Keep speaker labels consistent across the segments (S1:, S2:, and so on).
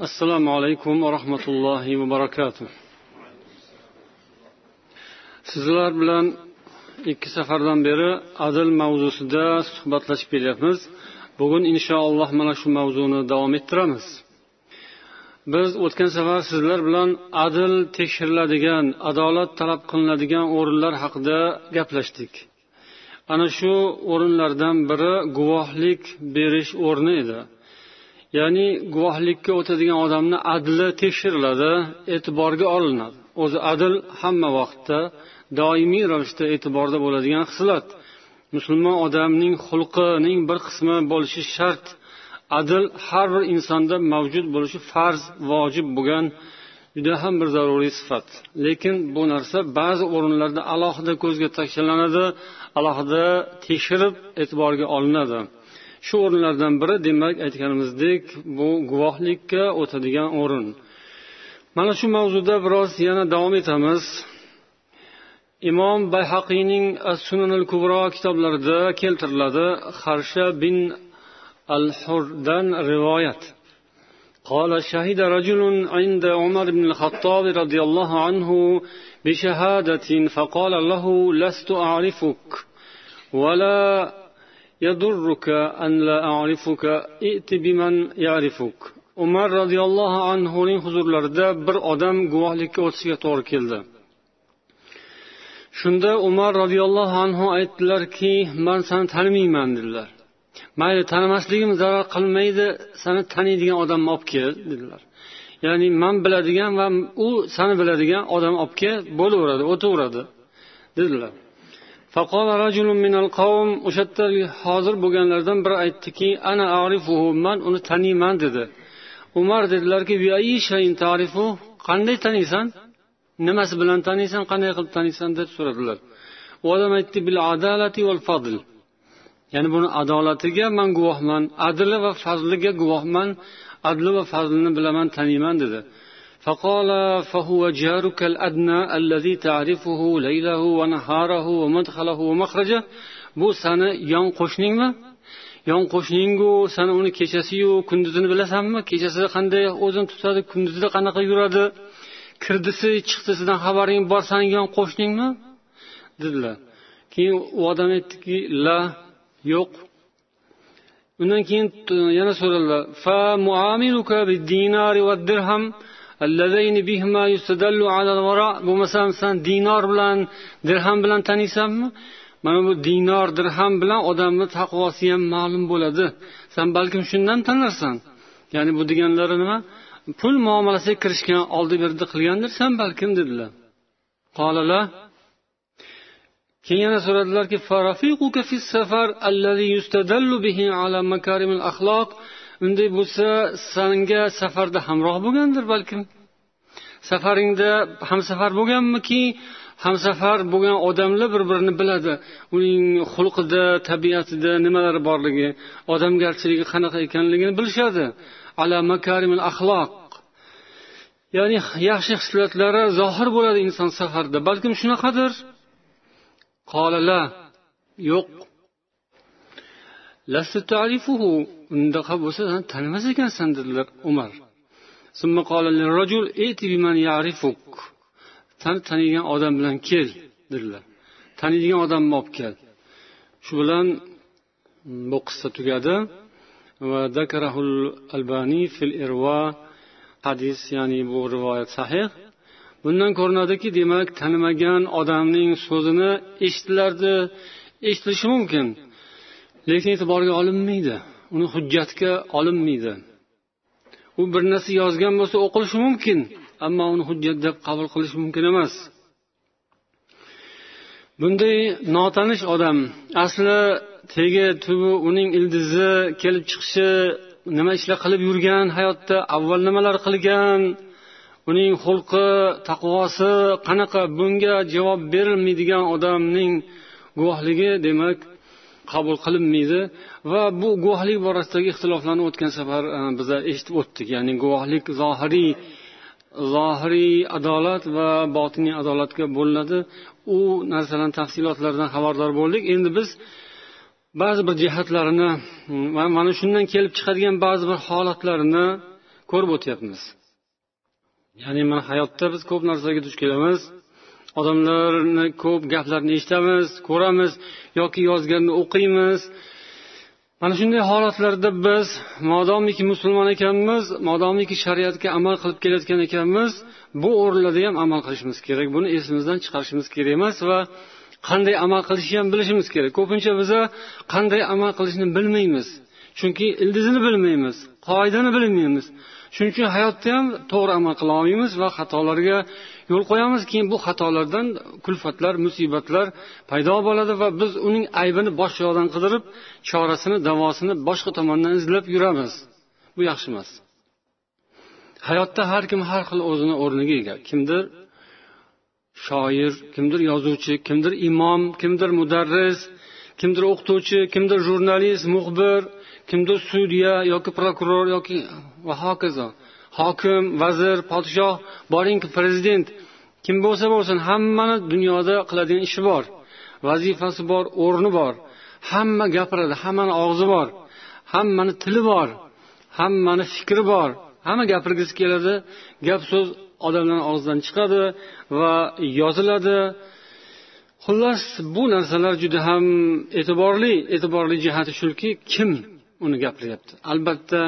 S1: assalomu alaykum va rahmatullohi va barakatuh. Sizlar bilan ikki safardan beri adil mavzusida suhbatlashib kelyapmiz. Bugun inshaalloh mana shu mavzuni davom ettiramiz. Biz o'tgan safar sizlar bilan adil tekshiriladigan adolat talab qilinadigan o'rinlar haqida gaplashdik. Ana shu o'rinlardan biri guvohlik berish o'rni edi. Ya'ni guvohlikka o'tadigan odamni adli tekshiriladi e'tiborga olinadi. O'zi adl hamma vaqtda doimiy ravishda e'tiborda bo'ladigan xislat. Musulmon odamning xulqining bir qismi bo'lishi shart. Adl har bir insonda mavjud bo'lishi farz vojib bo'lgan juda ham bir zaruriy sifat. Lekin bu narsa ba'zi o'rinlarda alohida ko'zga tashlanadi alohida tekshirib e'tiborga olinadi. shu o'rinlardan biri demak aytganimizdek bu guvohlikka o'tadigan o'rin mana shu mavzuda biroz yana davom etamiz imom bayhaqiyning sunanul kubro kitoblarida keltiriladi harsha bin al hurdan rivoyat قال شهد رجل عند عمر بن الخطاب رضي الله عنه بشهادة فقال له لست أعرفك ولا يضرك أن لا أعرفك ائت بمن يعرفك umar roziyallohu anhuning huzurlarida bir odam guvohlikka o'tishiga to'g'ri keldi shunda umar roziyallohu anhu aytdilarki man sani tanimayman dedilar mayli tanimasligim zarar qilmaydi sani taniydigan odamni olib kel dedilar ya'ni man biladigan va u sani biladigan odam olib kel bo'laveradi o'taveradi dedilar O'sha yerda hozir bo'lganlardan biri aytdiki ana arifuhu man uni taniyman dedi. Umar dedilarki qanday taniysan? Nimasi bilan taniysan? Qanday qilib taniysan? deb so'radilar. U odam aytdi bil adalati val fadl. Ya'ni buni adolatiga man guvohman adli va fazliga guvohman adli va fazlini bilaman taniyman dedi. فقال فهو جارك الأدنى الذي تعرفه ليله ونهاره ومدخله ومخرجه bu sani yon qo'shningmi yon qo'shningu sani uni kechasiyu kunduzini bilasanmi kechasi qanday o'zini tutadi kunduzida qanaqa yuradi kirdisi chiqdisidan xabaring bor sani yon qo'shningmi dedilar keyin u odam aytdiki la yo'q undan keyin yana so'radilar bo'lmasam san dinor bilan dirham bilan taniysanmi? Mana bu dinor dirham bilan odamni taqvosi ham ma'lum bo'ladi. San balkim shundan tanirsan. Ya'ni bu deganlari nima? Pul muomalasiga kirishgan oldi berdi qilgandirsan balkim dedilar. Keyin yana so'radilarki unday bo'lsa sanga safarda hamroh bo'lgandir balkim. Safaringda hamsafar bo'lganmiki hamsafar bo'lgan odamlar bir birini biladi. Uning xulqida tabiatida nimalar borligi odamgarchiligi qanaqa ekanligini bilishadi. Ala makarimil axloq. Ya'ni yaxshi hislatlari zohir bo'ladi inson safarda. Balkim shunaqadir. Qolala yo'q. Undaqa bo'lsa san tanimas ekansan dedilar umar sani tanigan odam bilan kel dedilar. Taniydigan odamni olib kel. Shu bilan mm, bu qissa tugadi. Va dakarahul albani fil irva hadis ya'ni bu rivoyat sahih. Bundan ko'rinadiki demak tanimagan odamning so'zini eshitilardi eshitilishi mumkin. Lekin e'tiborga olinmaydi. Uni hujjatga olinmaydi. U bir narsa yozgan bo'lsa o'qilishi mumkin ammo uni hujjat deb qabul qilish mumkin emas. Bunday notanish odam asli tegi tubi uning ildizi kelib chiqishi nima ishlar qilib yurgan hayotda avval nimalar qilgan uning xulqi taqvosi qanaqa bunga javob berilmaydigan odamning guvohligi demak qabul qilinmaydi va bu guvohlik borasidagi ixtiloflarni o'tgan safar e, biza eshitib o'tdik. Ya'ni guvohlik zohiriy zohiriy adolat va botiniy adolatga bo'linadi. U narsalarni tafsilotlaridan xabardor bo'ldik. Endi biz ba'zi bir jihatlarini mana shundan kelib chiqadigan ba'zi bir holatlarini ko'rib o'tyapmiz. Ya'ni mana hayotda biz ko'p narsalarga duch kelamiz. Odamlarni ko'p gaplarini eshitamiz ko'ramiz yoki yozganini o'qiymiz. Mana shunday holatlarda biz modomiki musulmon ekanmiz modomiki shariatga amal qilib kelayotgan ekanmiz bu o'rinlarda ham amal qilishimiz kerak. Buni esimizdan chiqarishimiz kerak emas va qanday amal qilishni ham bilishimiz kerak. Ko'pincha biza qanday amal qilishni bilmaymiz chunki ildizini bilmaymiz qoidani bilmaymiz. Shuning uchun hayotda ham to'g'ri amal qila olmaymiz va xatolarga yo'l qo'yamiz keyin bu xatolardan kulfatlar musibatlar paydo bo'ladi va biz uning aybini boshqa yoqdan qidirib chorasini davosini boshqa tomondan izlab yuramiz. Bu yaxshi emas. Hayotda har kim har xil o'zini o'rniga ega. Kimdir shoir kimdir yozuvchi kimdir imom kimdir mudarris kimdir o'qituvchi kimdir jurnalist muxbir kimdir sudya yoki prokuror yoki va hokazo. Hokim vazir podshoh boringki prezident kim bo'lsa bo'lsin hammani dunyoda qiladigan ishi bor. Vazifasi bor o'rni bor. Hamma gapiradi hammani og'zi bor. Hammani tili bor. Hammani fikri bor. Hamma gapirgisi keladi gap so'z odamlarni og'zidan chiqadi va yoziladi. Xullas bu narsalar juda ham e'tiborli e'tiborli jihati shuki kim uni gapiryapti? Albatta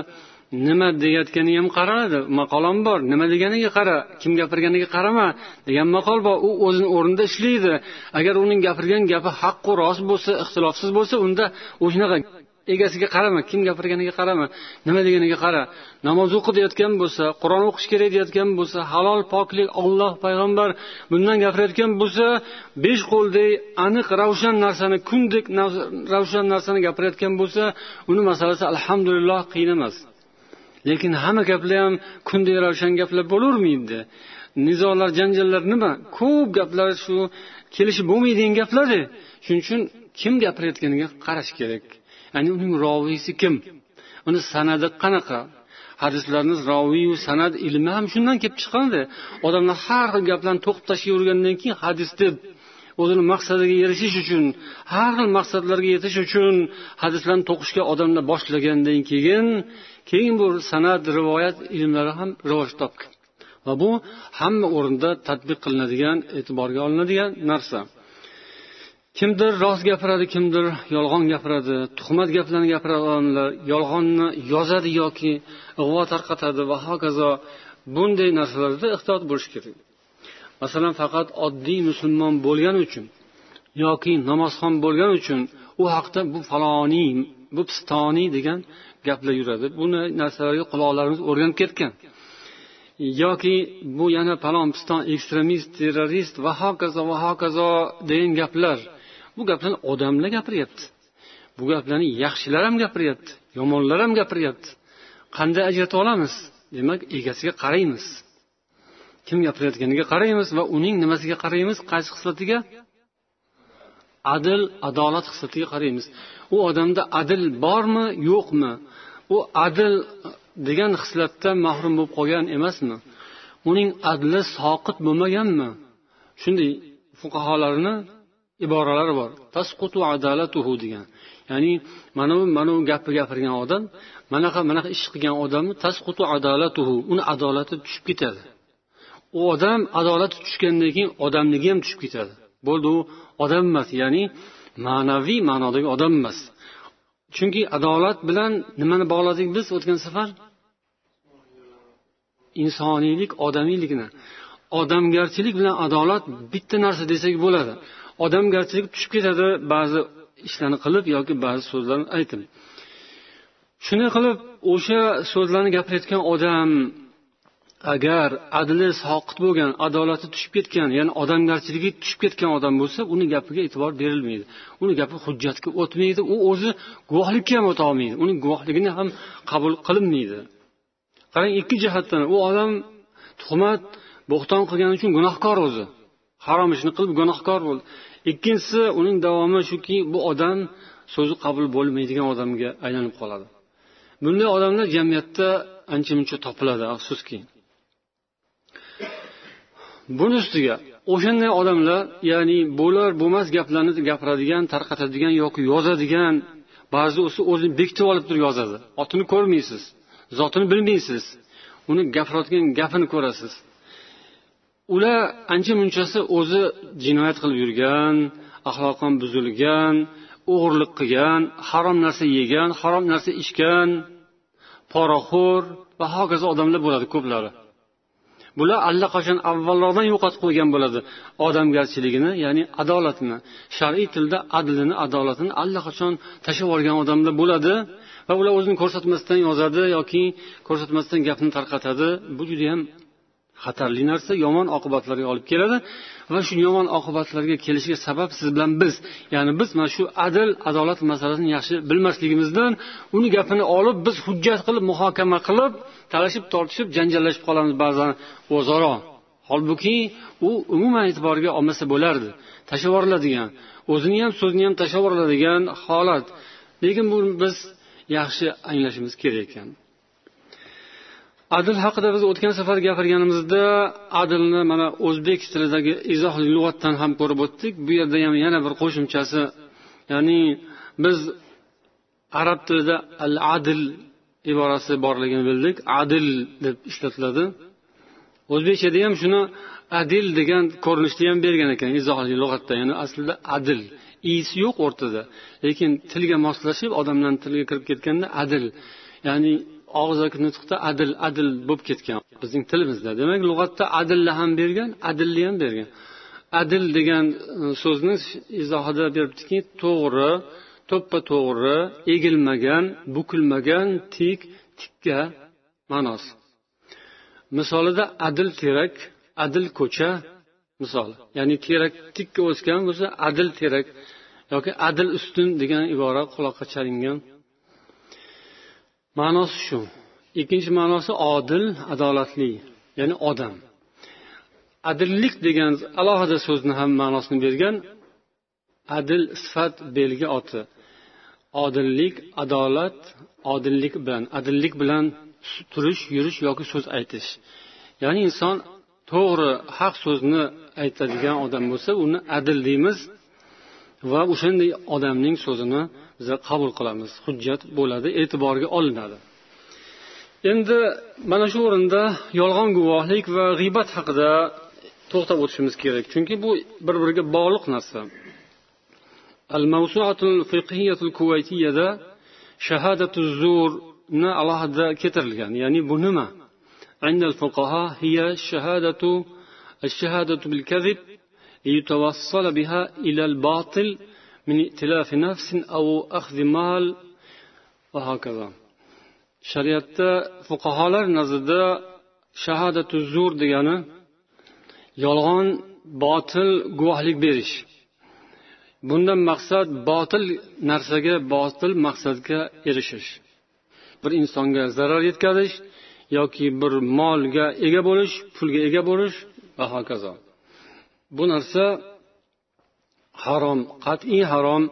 S1: nima deyayotganiga ham qaraladi maqolam bor. Nima deganiga qara kim gapirganiga qarama degan maqol bor. U o'zini o'rnida ishlaydi. Agar uning gapirgan gapi haqqu rost bo'lsa ixtilofsiz bo'lsa unda o'shanaqa egasiga qarama kim gapirganiga qarama nima deganiga qara. Namoz o'qi deyotgan bo'lsa qur'on o'qish kerak deyotgan bo'lsa halol poklik olloh payg'ambar bundan gapirayotgan bo'lsa besh qo'lday aniq ravshan narsani kundek ravshan narsani gapirayotgan bo'lsa uni masalasi alhamdulillah qiyin emas. Lekin hamma gaplar ham kunday ravshan gaplar bo'lavermaydi nizolar janjallar nima? Ko'p gaplar shu kelishib bo'lmaydigan gaplarda. Shuning uchun kim gapirayotganiga qarash kerak? Ya'ni uning roviysi kim? Uni sanadi qanaqa? Hadislarni roviyu sanad ilmi ham shundan kelib chiqqandi odamlar har xil gaplarni to'qib tashlayvergandan keyin hadis deb o'zini maqsadiga erishish uchun har xil maqsadlarga yetish uchun hadislarni to'qishga odamlar boshlagandan keyin keyin bu san'at rivoyat ilmlari ham rivoj topgan. Va bu hamma o'rinda tadbiq qilinadigan e'tiborga olinadigan narsa. Kimdir rost gapiradi kimdir yolg'on gapiradi tuhmat gaplarni gapiradi odamlar yolg'onni yozadi yoki ig'vo tarqatadi va hokazo bunday narsalarda ehtiyot bo'lish kerak. Masalan faqat oddiy musulmon bo'lgani uchun yoki namozxon bo'lgani uchun u haqda bu faloniy bu pistoniy degan gaplar yuradi. Buni narsalarga quloqlarimiz o'rganib ketgan. Yoki bu yana palon piston ekstremist terrorist va hokazo va hokazo degan gaplar. Bu gaplarni odamlar gapiryapti. Bu gaplarni yaxshilar ham gapiryapti yomonlar ham gapiryapti. Qanday ajratib olamiz? Demak egasiga qaraymiz. Kim gapirayotganiga qaraymiz va uning nimasiga qaraymiz? Qaysi xislatiga? Adil adolat xislatiga qaraymiz. U odamda adil bormi yo'qmi? U adil degan xislatdan mahrum bo'lib qolgan emasmi? Uning adli soqit bo'lmaganmi? Shunday fuqarolarni iboralari bor. Tasqutu adalatuhu degan. Ya'ni mana bu mana bu gapni gapirgan odam manaqa manaqa ish qilgan odamni tasqutu adalatuhu uni adolati tushib ketadi. U odam adolati tushgandan keyin odamligi ham tushib ketadi. Bo'ldi u odam emas ya'ni ma'naviy ma'nodagi odam emas. Chunki adolat bilan nimani bog'ladik biz o'tgan safar? Insoniylik odamiylikni. Odamgarchilik bilan adolat bitta narsa desak bo'ladi. Odamgarchilik tushib ketadi ba'zi ishlarni qilib yoki ba'zi so'zlarni aytib. Shunday qilib o'sha so'zlarni gapirayotgan odam agar adli soqit bo'lgan adolati tushib ketgan ya'ni odamgarchiligi tushib ketgan odam bo'lsa uni gapiga e'tibor berilmaydi. Uni gapi hujjatga o'tmaydi. U o'zi guvohlikka ham o'tolmaydi uning guvohligini ham qabul qilinmaydi. Qarang ikki jihatdan u odam tuhmat bo'xton qilgani uchun gunohkor o'zi. Harom ishni qilib gunohkor bo'ldi. Ikkinchisi uning davomi shuki bu odam so'zi qabul bo'lmaydigan odamga aylanib qoladi. Bunday odamlar jamiyatda ancha muncha topiladi afsuski. Buni ustiga o'shanday odamlar ya'ni bo'lar bo'lmas gaplarni gapiradigan tarqatadigan yoki yozadigan ba'zi o'zini bekitib olib turib yozadi. Otini ko'rmaysiz zotini bilmaysiz uni gapirayotgan gapini ko'rasiz. Ular ancha munchasi o'zi jinoyat qilib yurgan axloqan buzilgan o'g'irlik qilgan harom narsa yegan harom narsa ichgan poraxo'r va hokazo odamlar bo'ladi ko'plari. Bular allaqachon avvalroqdan yo'qotib qo'ygan bo'ladi. Odamgarchiligini ya'ni adolatini. Shar'iy tilda adlini adolatini allaqachon tashlab yuborgan odamlar bo'ladi va ular o'zini ko'rsatmasdan yozadi yoki ko'rsatmasdan gapni tarqatadi. Bu judayam xatarli narsa yomon oqibatlarga olib keladi va shu yomon oqibatlarga kelishiga sabab siz bilan biz. Ya'ni biz mana shu adil adolat masalasini yaxshi bilmasligimizdan uni gapini olib biz hujjat qilib muhokama qilib talashib tortishib janjallashib qolamiz ba'zan o'zaro. Holbuki u umuman e'tiborga olmasa bo'lardi. Tashlab yuboriladigan o'zini ham so'zini ham tashlab yuboriladigan holat. Lekin bu biz yaxshi anglashimiz kerak ekan. Adl haqida biz o'tgan safar gapirganimizda adlni mana o'zbek tilidagi izohli lug'atdan ham ko'rib o'tdik. Bu yerda ham yana bir qo'shimchasi ya'ni biz arab tilida al adl iborasi borligini bildik. Adil deb ishlatiladi. O'zbekchada ham shuni adil degan ko'rinishda ham bergan ekan izohli lug'atda. Ya'ni aslida adil. Isi yo'q o'rtada. Lekin tilga moslashib odamlarni tiliga kirib ketganda adil. Ya'ni og'zaki nutqda adil adil bo'lib ketgan. Bizning tilimizda. Demak lug'atda adilni ham bergan adilni ham bergan. Adil degan e, so'zni izohida beribdiki to'g'ri to'ppa to'g'ri egilmagan bukilmagan tik tikka ma'nosi. Misolida adil terak adil ko'cha misol. Ya'ni terak tikka o'sgan bo'lsa adil terak yoki adil ustun degan ibora quloqqa chalingan ma'nosi shu. Ikkinchi ma'nosi odil adolatli ya'ni odam. Adillik degan alohida so'zni ham ma'nosini bergan adil sifat belgi oti. Odillik adolat odillik bilan adillik bilan turish yurish yoki so'z aytish. Ya'ni inson to'g'ri haq so'zni aytadigan odam bo'lsa uni adil deymiz va o'shanday odamning so'zini biz qabul qilamiz hujjat bo'ladi e'tiborga olinadi endi mana shu o'rinda yolg'on guvohlik va g'iybat haqida to'xtab o'tishimiz kerak chunki bu bir biriga bog'liq narsa al mavsuatul fiqhiyatul kuvaytiyada shahadatu zurni alohida keltirilgan ya'ni bu nima عند الفقهاء هي شهادة الشهادة بالكذب ليتوصل بها إلى الباطل من ائتلاف نفس أو أخذ مال وهكذا shariatda fuqarolar nazarida shahadatu zur degani yolg'on botil guvohlik berish bundan maqsad botil narsaga botil maqsadga erishish bir insonga zarar yetkazish yoki bir molga ega bo'lish pulga ega bo'lish va hokazo bu narsa harom qat'iy harom.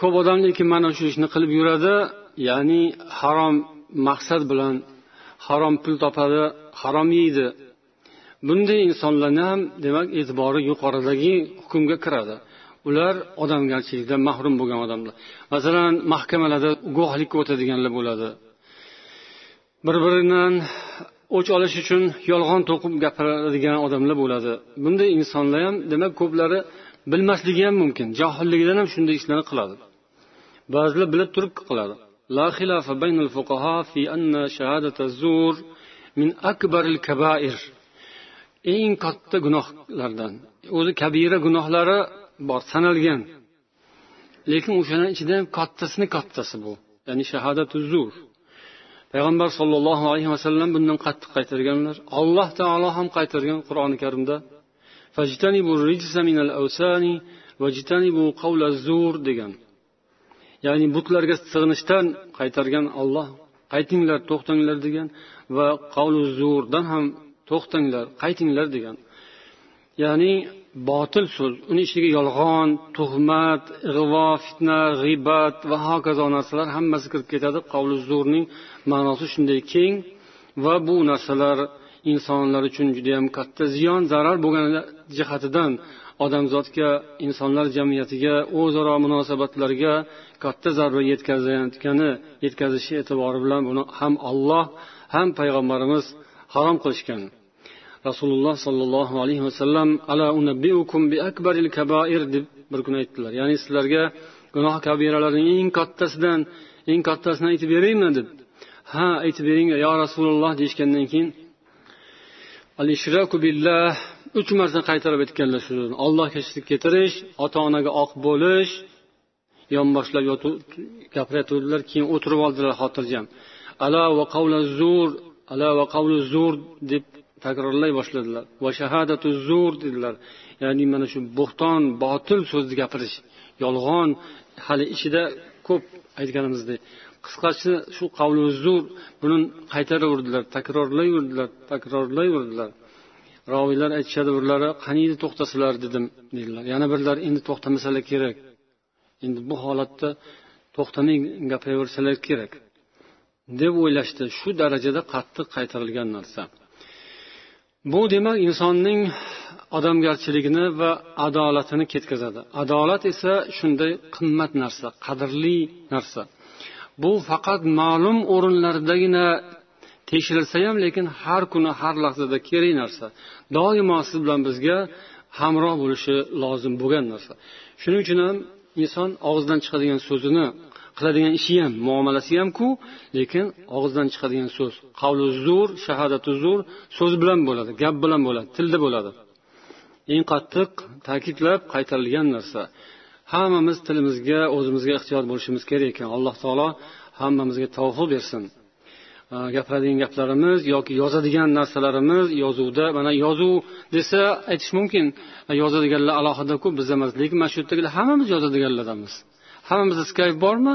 S1: Ko'p odam lekin mana shu ishni qilib yuradi ya'ni harom maqsad bilan harom pul topadi harom yeydi. Bunday insonlarni ham demak e'tibori yuqoridagi hukmga kiradi. Ular odamgarchilikdan mahrum bo'lgan odamlar. Masalan mahkamalarda guvohlikka o'tadiganlar bo'ladi. Bir biridan o'ch olish uchun yolg'on to'qib gapiradigan odamlar bo'ladi. Bunday insonlar ham demak ko'plari bilmasligi ham mumkin johilligidan ham shunday ishlarni qiladi ba'zilar bilib turib qiladi لا خلاف بين الفقهاء في أن شهادة الزور من أكبر الكبائر eng katta gunohlardan o'zi kabira gunohlari bor sanalgan lekin o'shani ichida ham kattasini kattasi bu ya'ni shahadatu zur payg'ambar sollallohu alayhi vasallam bundan qattiq qaytarganlar alloh taolo ham qaytargan qur'oni karimda zur degan ya'ni butlarga sig'inishdan qaytargan olloh qaytinglar to'xtanglar degan va qavlu zurdan ham to'xtanglar qaytinglar degan ya'ni botil so'z uni ichiga yolg'on tuhmat ig'vo fitna g'iybat va hokazo narsalar hammasi kirib ketadi qavlu zurning ma'nosi shunday keng va bu narsalar insonlar uchun judayam katta ziyon zarar bo'lgan jihatidan odamzodga insonlar jamiyatiga o'zaro munosabatlarga katta zarba yetkazayotgani yetkazishi e'tibori bilan buni ham olloh ham payg'ambarimiz harom qilishgan. Rasululloh sollallohu alayhi vasallam ala unabbiukum bi akbaril kabair deb bir kun aytdilar. Ya'ni sizlarga gunoh kabiralarning eng kattasidan eng kattasini aytib beraymi deb. Ha aytib bering yo rasululloh deyishgandan keyin al ishraku billah uch marta qaytarib aytganlar shu so'zni olloh kechirib ketirish ota onaga oq bo'lish yonboshlab gapirayotgandilar keyin o'tirib oldilar xotirjam. Ala va qavla zur ala va qavlu zur deb takrorlay boshladilar. Va shahadatu zur dedilar. Ya'ni mana shu bo'xton botil so'zni gapirish. Yolg'on hali ichida ko'p aytganimizdek. Qisqasi shu qavli zur buni qaytaraverdilar takrorlayverdilar takrorlayverdilar. Roviylar aytishadi birlari qaniydi to'xtasalar dedim deydilar. Yana birlari endi to'xtamasalar kerak. Endi bu holatda to'xtamay gapiraversalar kerak. deb o'ylashdi. Shu darajada qattiq qaytarilgan narsa. Bu demak insonning odamgarchiligini va adolatini ketkazadi. Adolat esa shunday qimmat narsa qadrli narsa. Bu faqat ma'lum o'rinlardagina tekshirilsa ham lekin har kuni har lahzada kerak narsa. Doimo siz bilan bizga hamroh bo'lishi lozim bo'lgan narsa. Shuning uchun ham inson og'zidan chiqadigan so'zini qiladigan ishi ham muomalasi hamku lekin og'izdan chiqadigan so'z qavli zur shahadatu zur so'z bilan bo'ladi gap bilan bo'ladi tilda bo'ladi. Eng qattiq ta'kidlab qaytarilgan narsa. Hammamiz tilimizga o'zimizga ehtiyot bo'lishimiz kerak ekan. Alloh taolo hammamizga tavfiq bersin. Gapiradigan gaplarimiz yoki yozadigan narsalarimiz yozuvda. Mana yozuv desa aytish mumkin. Yozadiganlar alohida-ku biz emas lekin mana shu yerdagilar hammamiz yozadiganlardanmiz hammamizda skype bormi?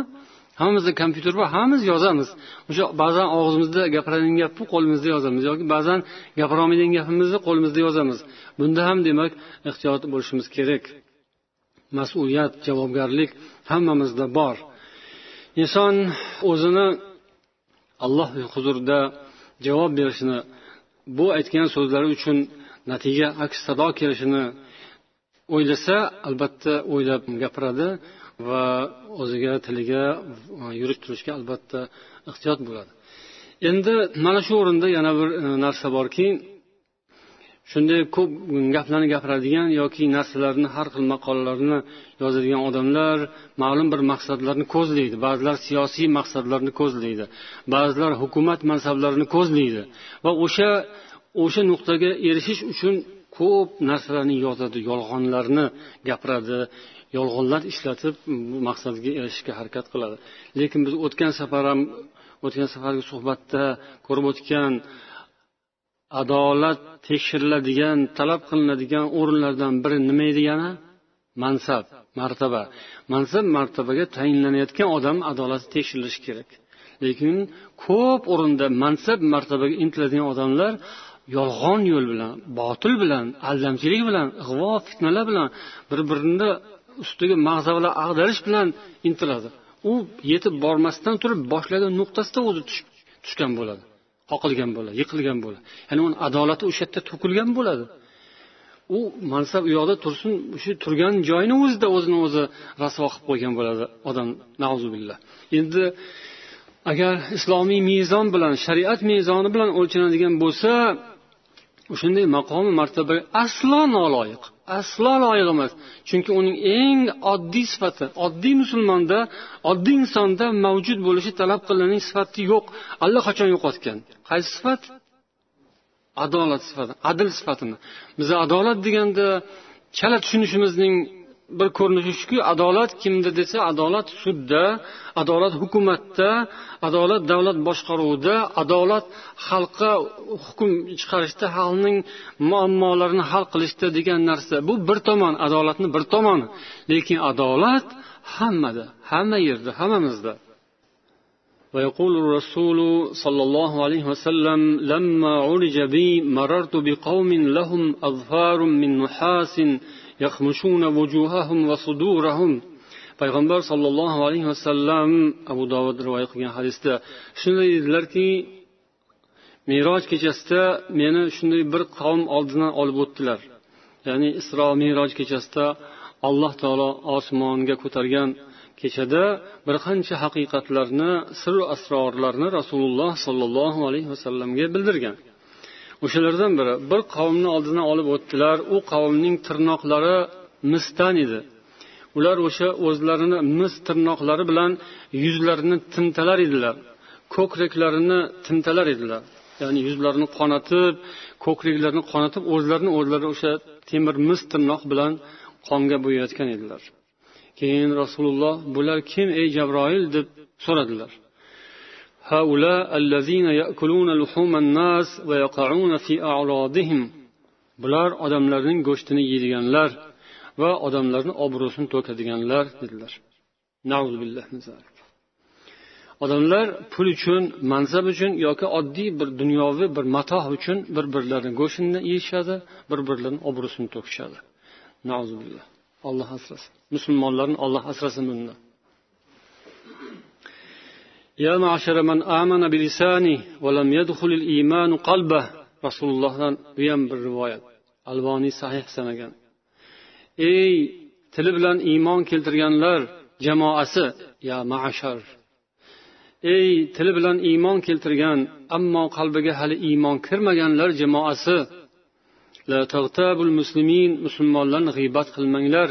S1: Hammamizda kompyuter bor hammamiz yozamiz. O'sha ba'zan og'zimizda gapiradigan gapni qo'limizda yozamiz. Yoki ba'zan gapirolmaydigan gapimizni qo'limizda yozamiz. Bunda ham demak ehtiyot bo'lishimiz kerak. Mas'uliyat javobgarlik hammamizda bor. Inson o'zini alloh huzurida javob berishini bu aytgan so'zlari uchun natija aks sado kelishini o'ylasa albatta o'ylab gapiradi va o'ziga tiliga yurib turishga albatta ehtiyot bo'ladi. Endi mana shu o'rinda yana bir e, narsa borki shunday ko'p gaplarni gapiradigan yoki narsalarni har xil maqolalarni yozadigan odamlar ma'lum bir maqsadlarni ko'zlaydi. Ba'zilar siyosiy maqsadlarni ko'zlaydi. Ba'zilar hukumat mansablarini ko'zlaydi. Va o'sha o'sha nuqtaga erishish uchun ko'p narsalarni yozadi yolg'onlarni gapiradi yolg'onlar ishlatib bu maqsadga erishishga harakat qiladi. Lekin biz o'tgan safar ham o'tgan safargi suhbatda ko'rib o'tgan adolat tekshiriladigan talab qilinadigan o'rinlardan biri nima edi yana? Mansab martaba. Mansab martabaga tayinlanayotgan odam adolati tekshirilishi kerak. Lekin ko'p o'rinda mansab martabaga intiladigan odamlar yolg'on yo'l bilan botil bilan aldamchilik bilan ig'vo fitnalar bilan bir birini ustiga mag'zavalar ag'darish bilan intiladi. U yetib bormasdan turib boshlagan nuqtasida o'zi tushgan bo'ladi. Qoqilgan bo'ladi yiqilgan bo'ladi ya'ni uni adolati o'sha yerda to'kilgan bo'ladi. U mansab u yoqda tursin shu turgan joyini o'zida o'zini o'zi rasvo qilib qo'ygan bo'ladi odam billah. Endi agar islomiy mezon bilan shariat mezoni bilan o'lchanadigan bo'lsa o'shanday maqomi martabaga aslo noloyiq aslo loyiq emas. Chunki uning eng oddiy sifati oddiy musulmonda oddiy insonda mavjud bo'lishi talab qilinadigan sifati yo'q. Allaqachon yo'qotgan? Qaysi sifat? Adolat sifati adl sifatini. Biz adolat deganda chala tushunishimizning bir ko'rinishi shuki adolat kimda desa adolat sudda adolat hukumatda adolat davlat boshqaruvida adolat xalqqa hukm chiqarishda xalqning muammolarini hal qilishda degan narsa bu bir tomon adolatni bir tomoni lekin adolat hammada hamma yerda hammamizda ويقول الرسول صلى الله عليه وسلم لما عرج بي مررت بقوم لهم أظفار من نحاس يخمشون وجوههم وصدورهم payg'ambar sollallohu alayhi vasallam abu dovud rivoyat qilgan hadisda shunday dedilarki meroj kechasida meni shunday bir qavm oldidan olib o'tdilar. Ya'ni isro meroj kechasida alloh taolo osmonga ko'targan kechada bir qancha haqiqatlarni sir asrorlarni rasululloh sollallohu alayhi vasallamga bildirgan. O'shalardan biri bir qavmni oldidan olib o'tdilar. U qavmning tirnoqlari misdan edi. Ular o'sha o'zlarini mis tirnoqlari bilan yuzlarini timtalar edilar. Ko'kraklarini timtalar edilar. Ya'ni yuzlarini qonatib ko'kraklarini qonatib o'zlarini o'zlari o'sha temir mis tirnoq bilan qonga bo'yayotgan edilar. Keyin rasululloh bular kim ey jabroil? deb so'radilar. Bular odamlarning go'shtini yeydiganlar va odamlarni obro'sini to'kadiganlar dedilar. Odamlar pul uchun mansab uchun yoki oddiy bir dunyoviy bir matoh uchun bir birlarini go'shtini yeyishadi bir birlarini obro'sini to'kishadi. Alloh asrasin. Musulmonlarni olloh asrasin bundan. يا معشر من آمن بلسانه ولم يدخل الإيمان قلبه rasulullohdan bu ham bir rivoyat alboniy sahih sanagan ey tili bilan iymon keltirganlar jamoasi ya mashar ey tili bilan iymon keltirgan ammo qalbiga hali iymon kirmaganlar jamoasi musulmonlarni g'iybat qilmanglar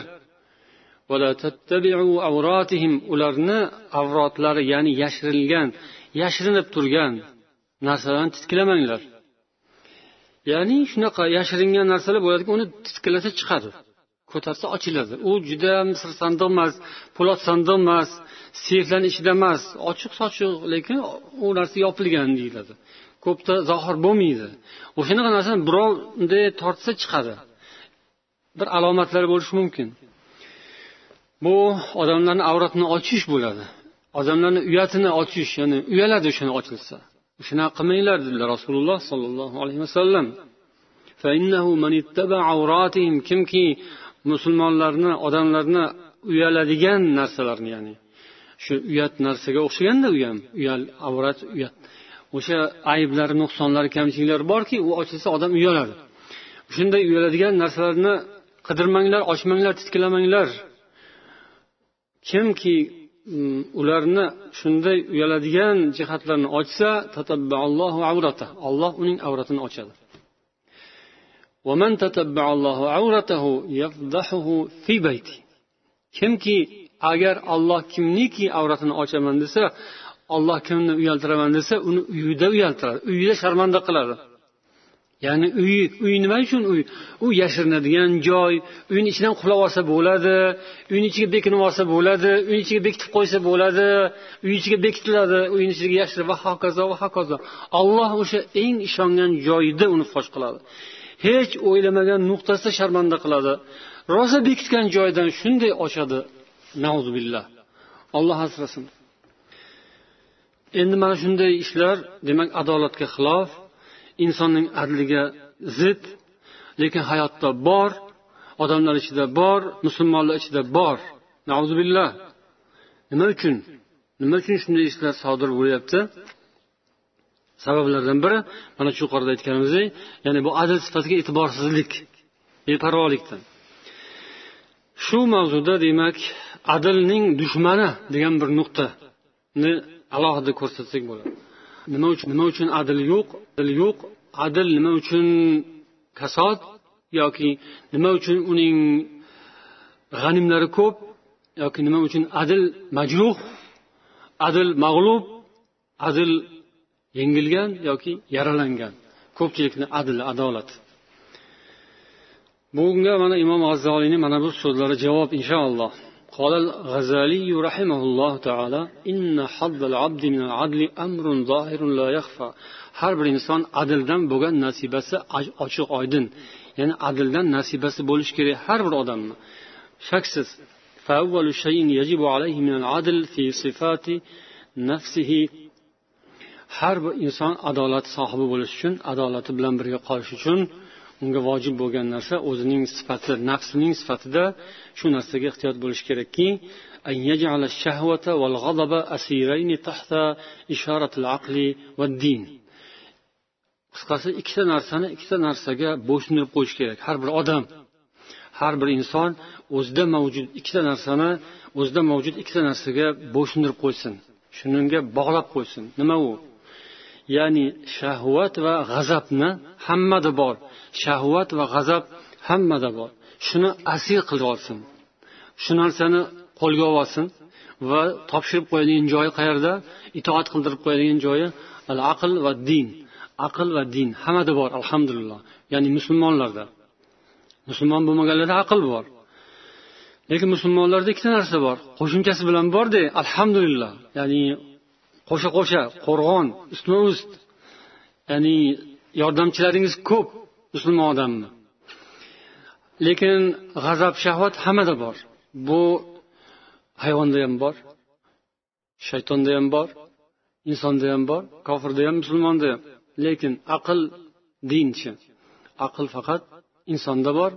S1: ularni avrotlari ya'ni yashirilgan yashirinib turgan narsalarni titkilamanglar. Ya'ni shunaqa yashiringan narsalar bo'ladiki uni titkilasa chiqadi ko'tarsa ochiladi. U juda sir sandiq emas po'lat sandiq emas seyflarni ichida emas ochiq sochiq lekin u narsa yopilgan deyiladi. Ko'pda zohir bo'lmaydi. O'shanaqa narsani birov bunday tortsa chiqadi. Bir alomatlari bo'lishi mumkin. Bu odamlarni avratini ochish bo'ladi. Odamlarni uyatini ochish ya'ni uyaladi o'shani ochilsa. Shunaqa qilmanglar dedilar rasululloh sollallohu alayhi vasallam. Kimki musulmonlarni odamlarni uyaladigan narsalarni ya'ni shu uyat narsaga o'xshaganda u ham uyal avrat uyat. O'sha ayblar nuqsonlari kamchiliklari borki u ochilsa odam uyaladi. Shunday uyaladigan narsalarni qidirmanglar ochmanglar titkilamanglar. Kimki mm, ularni shunday uyaladigan jihatlarni ochsa olloh uning avratini ochadi. Kimki agar olloh kimniki avratini ochaman desa olloh kimni uyaltiraman desa uni uyida uyaltiradi uyida sharmanda qiladi. Ya'ni uy uy nima uchun uy? U yashirinadigan joy uyni ichidan qulab olsa bo'ladi uyni ichiga bekinib olsa bo'ladi uyni ichiga bekitib qo'ysa bo'ladi uy ichiga bekitiladi uyni ichiga yashirib va hokazo va hokazo. Alloh o'sha eng ishongan joyida uni fosh qiladi. Hech o'ylamagan nuqtasida sharmanda qiladi. Rosa bekitgan joydan shunday ochadi. Billah olloh asrasin. Endi mana shunday ishlar demak adolatga xilof. Insonning adliga zid lekin hayotda bor odamlar ichida bor musulmonlar ichida bor. Nauzubillah nima uchun? Nima uchun shunday ishlar sodir bo'lyapti? Sabablardan biri mana shu yuqorida aytganimizdek ya'ni bu adl sifatiga e'tiborsizlik beparvolikdan shu mavzuda demak adlning dushmani degan bir nuqtani alohida ko'rsatsak bo'ladi. Nima uchun nima uchun adil yo'q? Adil yo'q. Adil nima uchun kasod yoki nima uchun uning g'animlari ko'p yoki nima uchun adil majruh adil mag'lub adil yengilgan yoki yaralangan? Ko'pchilikni adil adolat. Bunga mana imom g'azzoliyni mana bu so'zlari javob inshaalloh قال الغزالي رحمه الله تعالى إن حظ العبد من العدل أمر ظاهر لا يخفى har bir inson adildan bo'lgan nasibasi ochiq oydin ya'ni adildan nasibasi bo'lishi kerak har bir odamni shaksiz فأول شيء يجب عليه من العدل في صفات نفسه har bir inson adolat sohibi bo'lish uchun adolati bilan birga qolish uchun unga vojib bo'lgan narsa o'zining sifati nafsining sifatida shu narsaga ehtiyot bo'lish kerakki qisqasi ikkita narsani ikkita narsaga bo'ysundirib qo'yish kerak. Har bir odam har bir inson o'zida mavjud ikkita narsani o'zida mavjud ikkita narsaga bo'ysundirib qo'ysin. Shunga bog'lab qo'ysin. Nima u? Ya'ni shahvat va g'azabni hammada bor. Shahvat va g'azab hammada bor. Shuni asir qilib olsin. Shu narsani qo'lga olsin va topshirib qo'yadigan joyi qayerda? Itoat qildirib qo'yadigan joyi al aql va din. Aql va din hammada bor alhamdulillah. Ya'ni musulmonlarda. Musulmon bo'lmaganlarda aql bor. Lekin musulmonlarda ikkita narsa bor. Qo'shimchasi bilan borda alhamdulillah. Ya'ni qo'sha qo'sha qo'rg'on ustma ust. Ya'ni yordamchilaringiz ko'p musulmon odamni. Lekin g'azab shahvat hammada bor. Bu hayvonda ham bor shaytonda ham bor insonda ham bor kofirda ham musulmonda ham. Lekin aql dinchi aql faqat insonda bor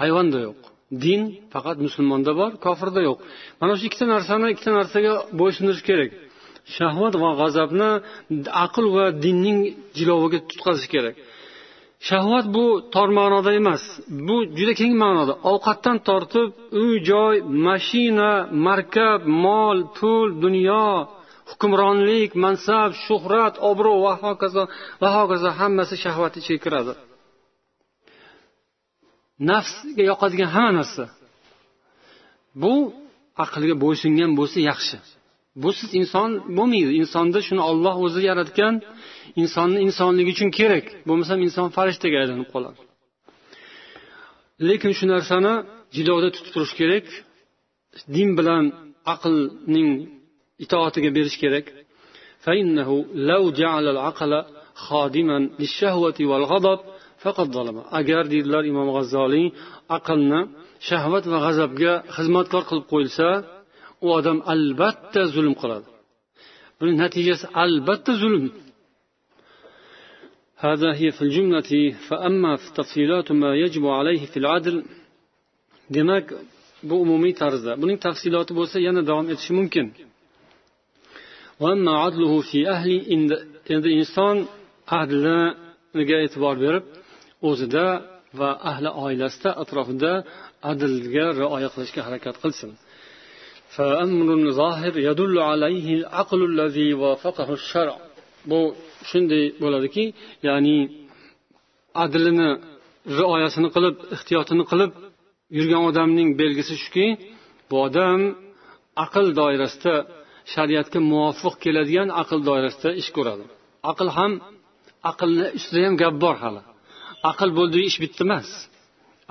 S1: hayvonda yo'q. Din faqat musulmonda bor kofirda yo'q. Mana shu ikkita narsani ikkita narsaga bo'ysunish kerak. Shahvat va g'azabni aql va dinning jiloviga tutqazish kerak. Shahvat bu tor ma'noda emas. Bu juda keng ma'noda. Ovqatdan tortib uy joy mashina markab mol pul dunyo hukmronlik mansab shuhrat obro' va hokazo va hokazo hammasi shahvat ichiga kiradi. Nafsga yoqadigan hamma narsa. Bu aqlga bo'ysungan bo'lsa yaxshi. Busiz inson bo'lmaydi insonda shuni olloh o'zi yaratgan insonni insonligi uchun kerak. Bo'lmasam inson farishtaga aylanib qoladi. Lekin shu narsani jilovda tutib turish kerak. Din bilan aqlning itoatiga berish kerak. Agar deydilar imom g'azzoliy aqlni shahvat va g'azabga xizmatkor qilib qo'yilsa u odam albatta zulm qiladi buni natijasi albatta zulm هذا هي في الجملة فأما في تفصيلات ما يجب عليه في العدل demak bu umumiy tarzda buning tafsiloti bo'lsa yana davom etishi mumkin endi inson adliga e'tibor berib o'zida va ahli oilasida atrofida adlga rioya qilishga harakat qilsin فأمر ظاهر يدل عليه العقل الذي وافقه الشرع bu shunday bo'ladiki ya'ni adlini rioyasini qilib ehtiyotini qilib yurgan odamning belgisi shuki bu odam aql doirasida shariatga muvofiq keladigan aql doirasida ish ko'radi aql ham aqlni ustida ham gap bor hali aql bo'ldi ish bitdi emas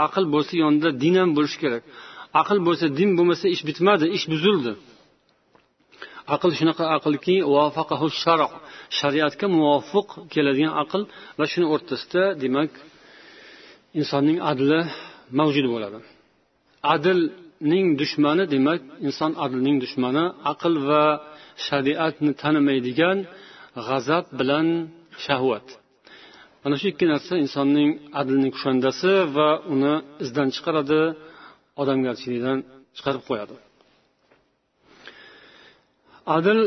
S1: aql bo'lsa yonida din ham bo'lishi kerak Aql bo'lsa din bo'lmasa ish bitmadi ish buzildi. Aql shunaqa aqlki shariatga muvofiq keladigan aql va shuni o'rtasida demak insonning adli mavjud bo'ladi. Adlning dushmani demak inson adlning dushmani aql va shariatni tanimaydigan g'azab bilan shahvat. Mana shu ikki narsa insonning adlining kushandasi va uni izdan chiqaradi. Odamgarchilikdan chiqarib qo'yadi. Adl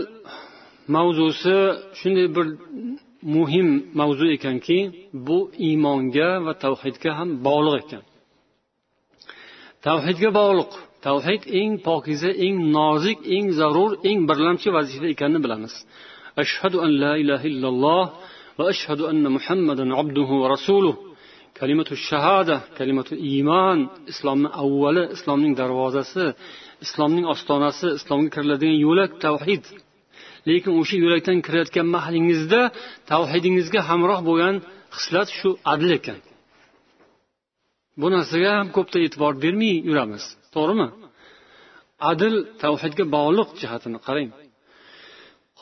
S1: mavzusi shunday bir muhim mavzu ekanki bu iymonga va tavhidga ham bog'liq ekan. Tavhidga bog'liq. Tavhid eng pokiza eng nozik eng zarur eng birlamchi vazifa ekanini bilamiz. Ashhadu an la ilaha illalloh va ashhadu anna muhammadan abduhu va rasuluh. Kalimatu shahada kalimatu iymon islomni avvali islomning darvozasi islomning ostonasi islomga kiriladigan yo'lak tavhid. Lekin o'sha yo'lakdan kirayotgan mahlingizda tavhidingizga hamroh bo'lgan xislat shu adl ekan. Bu narsaga ham ko'pda e'tibor bermay yuramiz to'g'rimi? Adl tavhidga bog'liq jihatini qarang.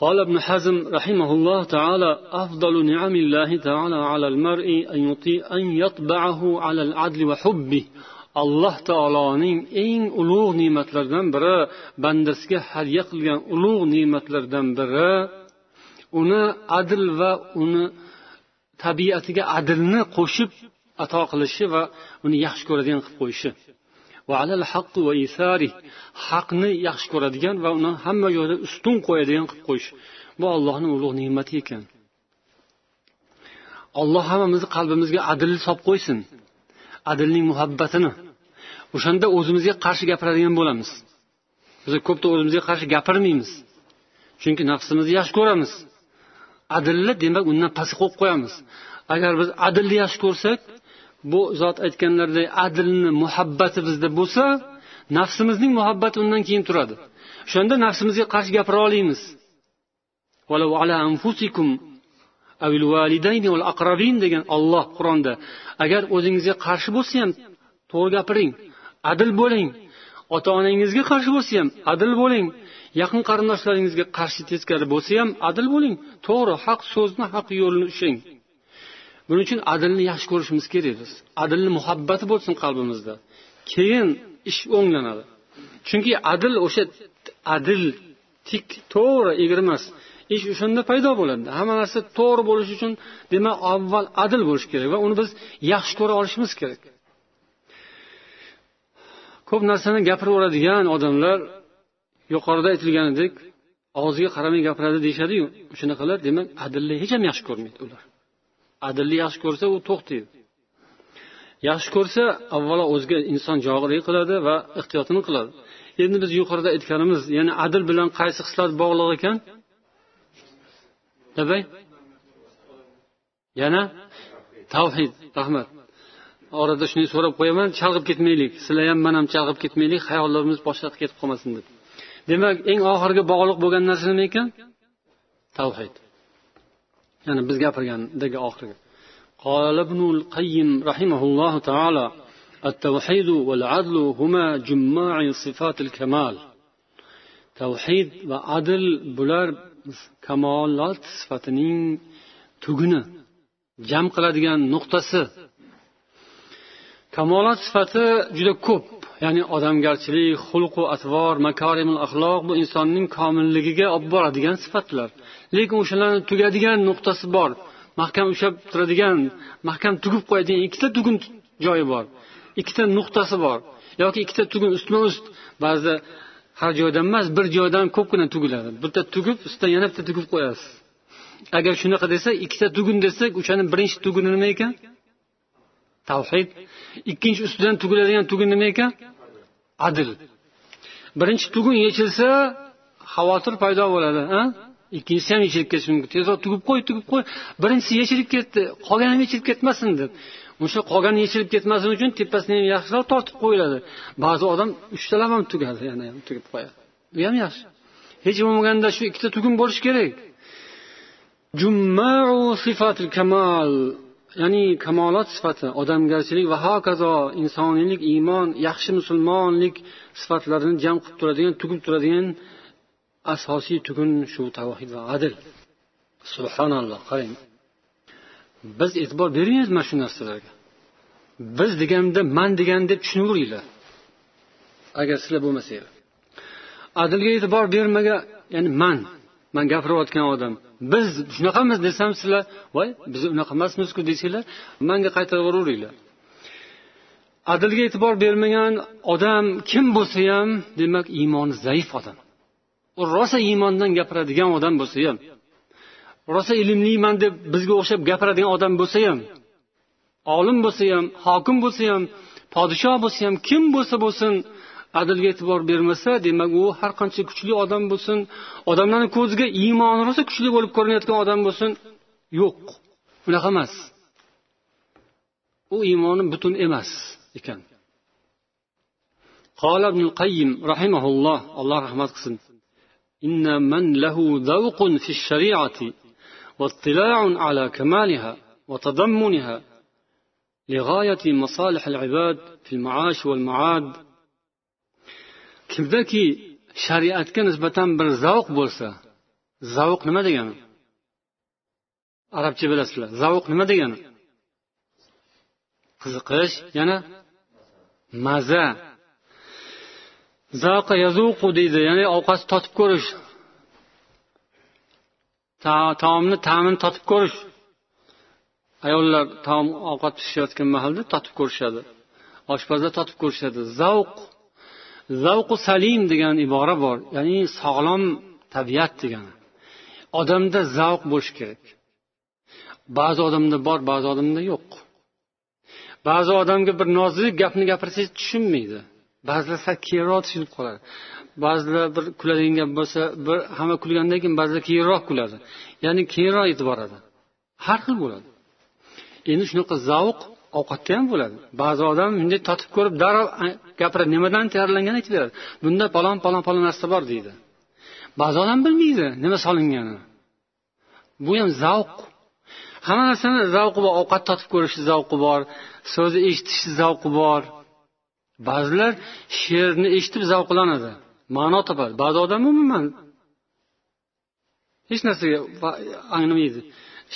S1: قال ابن حزم رحمه الله تعالى أفضل نعم الله تعالى على المرء أن يطيع أن يطبعه على العدل وحبه alloh taoloning eng ulug' ne'matlaridan biri bandasiga hadya qilgan ulug' ne'matlardan biri uni adl va uni tabiatiga adlni qo'shib ato qilishi va uni yaxshi ko'radigan qilib qo'yishi Haqni yaxshi ko'radigan va uni hamma joyda ustun qo'yadigan qilib qo'yish. Bu allohni ulug' ne'mati ekan. Alloh hammamizni qalbimizga adlni solib qo'ysin. Adlning muhabbatini. O'shanda o'zimizga qarshi gapiradigan bo'lamiz. Biz ko'pda o'zimizga qarshi gapirmaymiz. Chunki nafsimizni yaxshi ko'ramiz. Adilni demak undan pastga qo'yib qo'yamiz. Agar biz adilni yaxshi ko'rsak bu zot aytganlaridek adlni muhabbati bizda bo'lsa nafsimizning muhabbati undan keyin turadi. O'shanda nafsimizga qarshi gapira olamiz degan olloh qur'onda agar o'zingizga qarshi bo'lsa ham to'g'ri gapiring adil bo'ling. Ota onangizga qarshi bo'lsa ham adil bo'ling. Yaqin qarindoshlaringizga qarshi teskari bo'lsa ham adil bo'ling. To'g'ri haq so'zni haq yo'lni ushlang. Buning uchun adilni yaxshi ko'rishimiz kerak. Biz adilni muhabbati bo'lsin qalbimizda. Keyin ish o'nglanadi. Chunki adil o'sha adil tik to'g'ri egri emas. Ish o'shanda paydo bo'ladi. Hamma narsa to'g'ri bo'lishi uchun demak avval adil bo'lishi kerak va uni biz yaxshi ko'ra olishimiz kerak. Ko'p narsani gapiraveradigan odamlar yuqorida aytilganidek og'ziga qaramay gapiradi deyishadiyu. Shunaqalar demak adilni hech ham yaxshi ko'rmaydi ular. Adilni yaxshi ko'rsa u to'xtaydi yaxshi ko'rsa avvalo o'ziga inson jog'lik qiladi va ehtiyotini qiladi. Endi biz yuqorida aytganimiz ya'ni adil bilan qaysi hislat bog'liq ekan? Yana? Tavhid rahmat. Orada shuni so'rab qo'yaman chalg'ib ketmaylik. Sizlar ham man ham chalg'ib ketmaylik xayollarimiz boshqa yoqqa ketib qolmasin deb. Demak eng oxirgi bog'liq bo'lgan narsa nima ekan? Tavhid. ya'ni biz gapirgandagi oxirgi قال ابن القيم رحمه الله تعالى التوحيد والعدل هما جماع صفات الكمال tavhid va adl bular kamolot sifatining tuguni jam qiladigan nuqtasi kamolot sifati juda ko'p Ya'ni odamgarchilik xulqu atvor makarimul axloq bu insonning komilligiga olib boradigan sifatlar. Lekin o'shalarni tugadigan nuqtasi bor. Mahkam ushlab turadigan mahkam tugib qo'yadigan ikkita tugun joyi bor. Ikkita nuqtasi bor. Yoki ikkita tugun ustma ust. Ba'zida har joydan emas bir joydan ko'pgina tugiladi. Bitta tugib ustidan yana bitta tugib qo'yasiz. Agar shunaqa desa ikkita tugun desak o'shani birinchi tuguni nima ekan? Tavhid. Ikkinchi ustidan tugiladigan tugun nima ekan? Adl birinchi tugun yechilsa xavotir paydo bo'ladi ikkinchisi ham yechilib ketishi mumkin. Tezroq tugib qo'y tugib qo'y. Birinchisi yechilib ketdi qolgani ham yechilib ketmasin deb. O'sha qolgani yechilib ketmasligi uchun tepasini ham yaxshiroq tortib qo'yiladi. Ba'zi odam uchtalab ham tugadi yana ham tugib qo'yadi. Bu ham yaxshi. Hech bo'lmaganda shu ikkita tugun bo'lishi kerak. Kamal. Ya'ni kamolot sifati odamgarchilik va hokazo insoniylik iymon yaxshi musulmonlik sifatlarini jam qilib turadigan tugib turadigan asosiy tugun shu tavhid va adl subhanalloh qarang. Biz e'tibor bermaymiz mana shu narsalarga? Biz deganda man degan deb tushunaveringlar agar sizlar bo'lmasanglar. Adlga e'tibor bermagan ya'ni man. Man gapirayotgan odam. Biz shunaqamiz desam sizlar voy biz unaqa emasmizku desanglar manga qaytaraveringlar adilga e'tibor bermagan odam kim bo'lsa ham demak iymoni zaif odam. U rosa iymondan gapiradigan odam bo'lsa ham rosa ilmliman deb bizga o'xshab gapiradigan odam bo'lsa ham olim bo'lsa ham hokim bo'lsa ham podshoh bo'lsa ham kim bo'lsa bo'lsin adlga e'tibor bermasa demak u har qancha kuchli odam bo'lsin odamlarni ko'ziga iymoni rosa kuchli bo'lib ko'rinayotgan odam bo'lsin yo'q unaqa emas u iymoni butun emas ekan قال ابن القيم رحمه الله الله رحمة قسم إن من له ذوق في الشريعة واطلاع على كمالها وتضمنها لغاية مصالح العباد في المعاش والمعاد kimdaki shariatga nisbatan bir zavq bo'lsa zavq nima degani? Arabcha bilasizlar zavq nima degani? Qiziqish yana maza. Zaqa yazuqu deydi ya'ni ovqatni totib ko'rish. Taomni ta'mini totib ko'rish. Ayollar taom ovqat pishirayotgan mahalda totib ko'rishadi. Oshpazlar totib ko'rishadi. Zavq zavqu salim degan ibora bor. Ya'ni sog'lom tabiat degani. Odamda zavq bo'lishi kerak. Ba'zi odamda bor ba'zi odamda yo'q. Ba'zi odamga bir nozik gapni gapirsangiz tushunmaydi. Ba'zilar sal keyinroq tushunib qoladi. Ba'zilar bir kuladigan gap bo'lsa bir hamma kulgandan keyin ba'zilar keyinroq kuladi. Ya'ni keyinroq yetib boradi har xil bo'ladi. Endi shunaqa zavq ovqatda ham bo'ladi. Ba'zi odam bunday totib ko'rib darrov gapiradi nimadan tayyorlanganini aytib beradi. Bunda palon palon palon narsa bor deydi. Ba'zi odam bilmaydi nima solinganini bu ham zavq. Hamma narsani zavqi bor. Ovqat totib ko'rishni zavqi bor. So'zni eshitishni zavqi bor. Ba'zilar she'rni eshitib zavqlanadi. Ma'no topadi. Ba'zi odam umuman hech narsaga anglamaydi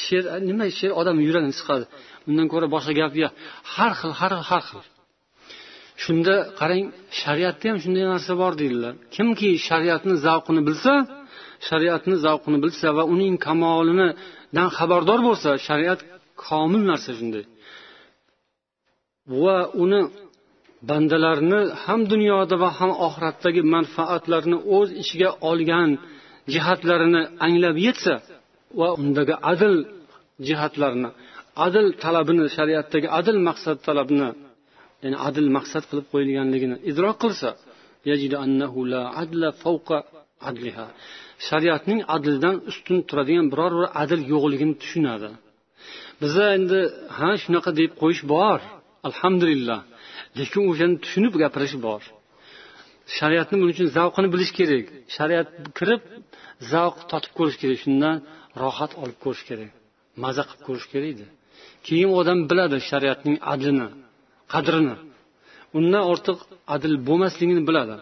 S1: she'r nima she'r odam yuragini siqadi. Undan ko'ra boshqa gap yo'q. Har xil har xil har xil. Shunda qarang shariatda ham shunday narsa bor deydilar. Kimki shariatni zavqini bilsa shariatni zavqini bilsa va uning kamolidan xabardor bo'lsa shariat komil narsa shunday. Va uni bandalarni ham dunyoda va ham oxiratdagi manfaatlarni o'z ichiga olgan jihatlarini anglab yetsa va undagi adl jihatlarni adl talabini shariatdagi adl maqsad talabini ya'ni adl maqsad qilib qo'yilganligini idrok qilsa shariatning adldan ustun turadigan biror bir adl yo'qligini tushunadi. Biza endi ha shunaqa deb qo'yish bor alhamdulillah. Lekin o'shani tushunib gapirish bor. Shariatni buning uchun zavqini bilish kerak. Shariat kirib zavq totib ko'rish kerak shundan rohat olib ko'rish kerak maza qilib ko'rish kerakda keyin odam biladi shariatning adlini qadrini. Undan ortiq adil bo'lmasligini biladi.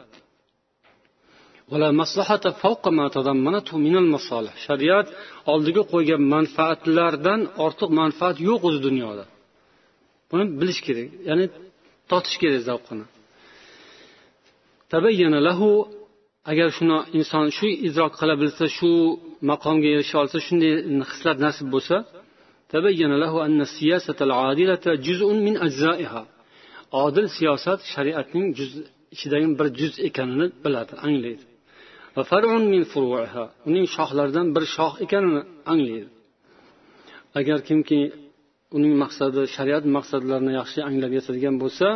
S1: Shariat oldiga qo'ygan manfaatlardan ortiq manfaat yo'q o'zi dunyoda. Buni bilish kerak ya'ni totish kerak zavqini. Agar shuni inson shu idrok qila bilsa shu maqomga erisha olsa shunday hislat nasib bo'lsa odil siyosat shariatning juz ichidagi bir juz ekanini biladi anglaydi va farun min furuiha uning shoxlaridan bir shox ekanini anglaydi agar kimki uning maqsadi shariat maqsadlarini yaxshi anglab yetadigan bo'lsa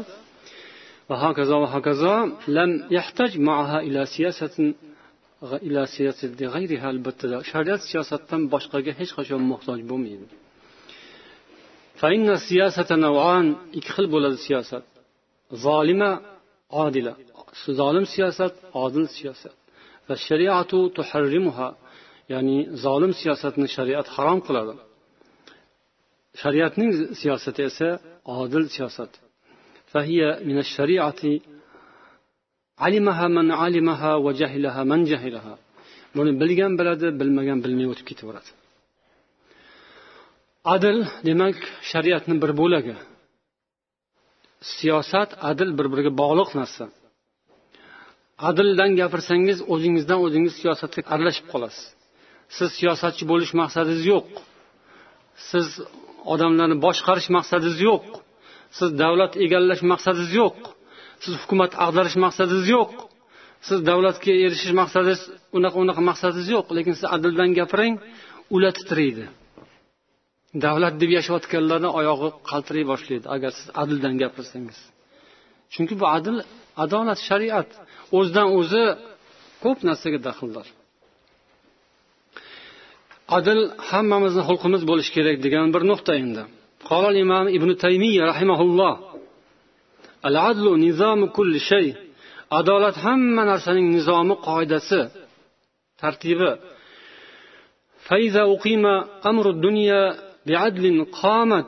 S1: va hokazo va hokazo lam yahtaj maaha ila siyasatin ila siyasati g'ayriha albatta shariat siyosatdan boshqaga hech qachon muhtoj bo'lmaydi فإن السياسة نوعان إكخل بولا السياسة ظالمة عادلة. ظالم سياسة عادل سياسة فالشريعة تحرمها. يعني ظالم سياسة الشريعة حرام قلالا شريعة سياسة إساء عادل سياسة فهي من الشريعة علمها من علمها وجهلها من جهلها. بلغان بلد بلمغان بلمي وتبكي توراتها adl demak shariatni bir bo'lagi siyosat adl bir biriga bog'liq narsa. Adldan gapirsangiz o'zingizdan o'zingiz siyosatga aralashib qolasiz. Siz siyosatchi bo'lish maqsadingiz yo'q. Siz odamlarni boshqarish maqsadingiz yo'q. Siz davlat egallash maqsadingiz yo'q. Siz hukumat ag'darish maqsadingiz yo'q. Siz davlatga erishish maqsadingiz unaqa unaqa maqsadingiz yo'q. Lekin siz adldan gapiring ular titraydi davlat deb yashayotganlarni oyog'i qaltiray boshlaydi agar siz adldan gapirsangiz chunki bu adl adolat shariat o'zidan o'zi ko'p narsaga daxldor adl hammamizni xulqimiz bo'lishi kerak degan bir nuqta endi قال الإمام ابن تيمية رحمه الله العدل نظام كل شيء adolat hamma narsaning nizomi qoidasi tartibi فإذا أقيم أمر الدنيا biadlin qomat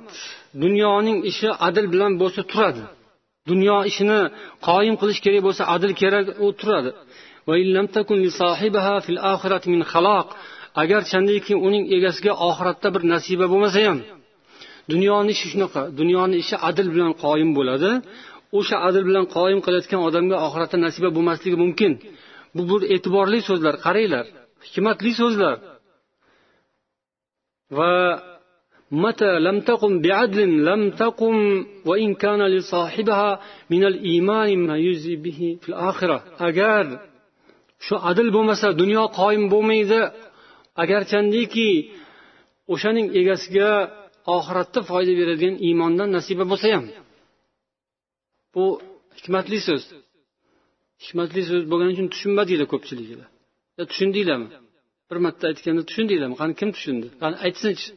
S1: dunyoning ishi adl bilan bo'lsa turadi. Dunyo ishini qoyim qilish kerak bo'lsa adl kerak u turadi. Agar uning egasiga oxiratda bir nasiba bo'lmasa ham dunyoni ishi shunaqa dunyoni ishi adl bilan qoyim bo'ladi. O'sha adl bilan qoyim qilayotgan odamga oxiratda nasiba bo'lmasligi mumkin. Bu bir e'tiborli so'zlar qaranglar hikmatli so'zlar. Va متى لم تقم بعدل لم تقم وإن كان لصاحبها من الإيمان ما يجزي به في الآخرة agar shu adl bo'lmasa dunyo qoyim bo'lmaydi agarchandiki o'shaning egasiga oxiratda foyda beradigan iymondan nasiba bo'lsa ham bu hikmatli so'z hikmatli so'z bo'lgani uchun tushunmadinglar ko'pchiliginglar tushundinglarmi bir marta aytganda tushundinglarmi qani kim tushundi qani aytsinchi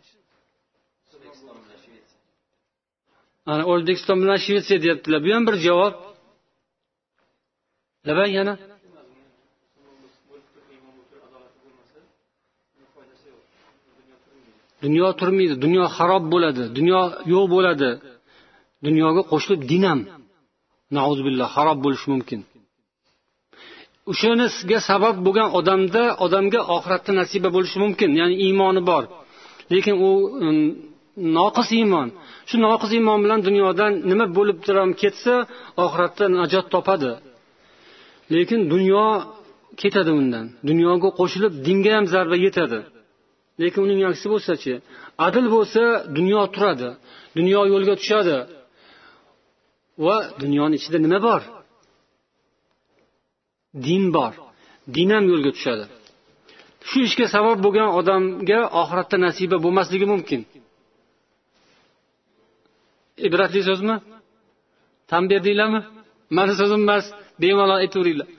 S1: ana o'zbekiston bilan shvetsiya deyaptilar. Bu ham bir javob. Labang yana dunyo turmaydi. Dunyo harob bo'ladi. Dunyo yo'q bo'ladi. Dunyoga qo'shilib din ham nauzubillah harob bo'lishi mumkin. O'shanisiga sabab bo'lgan odamda odamga oxiratda nasiba bo'lishi mumkin. Ya'ni iymoni bor. Lekin u um, noqis iymon. Shu noqis iymon bilan dunyodan nima bo'lib ham ketsa oxiratda najot topadi. Lekin dunyo ketadi undan. Dunyoga qo'shilib dinga ham zarba yetadi. Lekin uning aksi bo'lsachi? Adil bo'lsa dunyo turadi. Dunyo yo'lga tushadi. Va dunyoni ichida nima bor? Din bor. Din ham yo'lga tushadi. Shu ishga sabab bo'lgan odamga oxiratda nasiba bo'lmasligi mumkin. E, ibratli so'zmi? Tan berdinglarmi? Mani so'zim emas bemalol aytaveringlar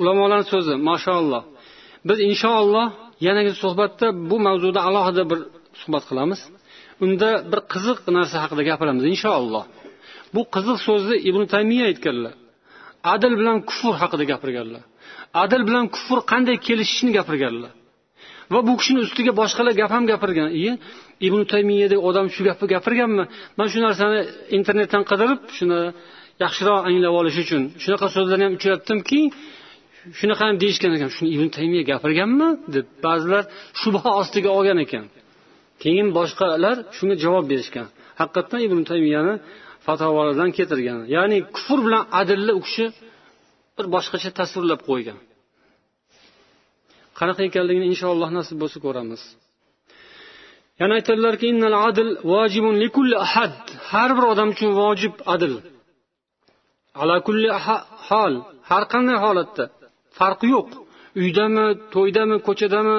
S1: ulamolarni so'zi mashaalloh biz inshaalloh yanagi suhbatda bu mavzuda alohida bir suhbat qilamiz. Unda bir qiziq narsa haqida gapiramiz inshaalloh bu qiziq so'zni ibn taymiya aytganlar. Adl bilan kufr haqida gapirganlar. Adl bilan kufr qanday kelishishini gapirganlar. Va bu kishini ustiga boshqalar gap ham gapirgan. Iye ibn taymiyadek odam shu gapni gapirganmi? Man shu narsani internetdan qidirib shuni yaxshiroq anglab olish uchun shunaqa so'zlarni ham uchratdimki shunaqa ham deyishgan ekan. Shuni ibn taymiya gapirganmi? deb ba'zilar shubha ostiga olgan ekan. Keyin boshqalar shunga javob berishgan. Haqiqatdan ibn taymiyani fatvolaridan keltirgan. Ya'ni kufr bilan adilni u kishi bir boshqacha tasvirlab qo'ygan. Qanaqa ekanligini inshaalloh nasib bo'lsa ko'ramiz. Yana aytadilarki har bir odam uchun vojib adl. Ala kulli hol har qanday holatda farqi yo'q. Uydami to'ydami ko'chadami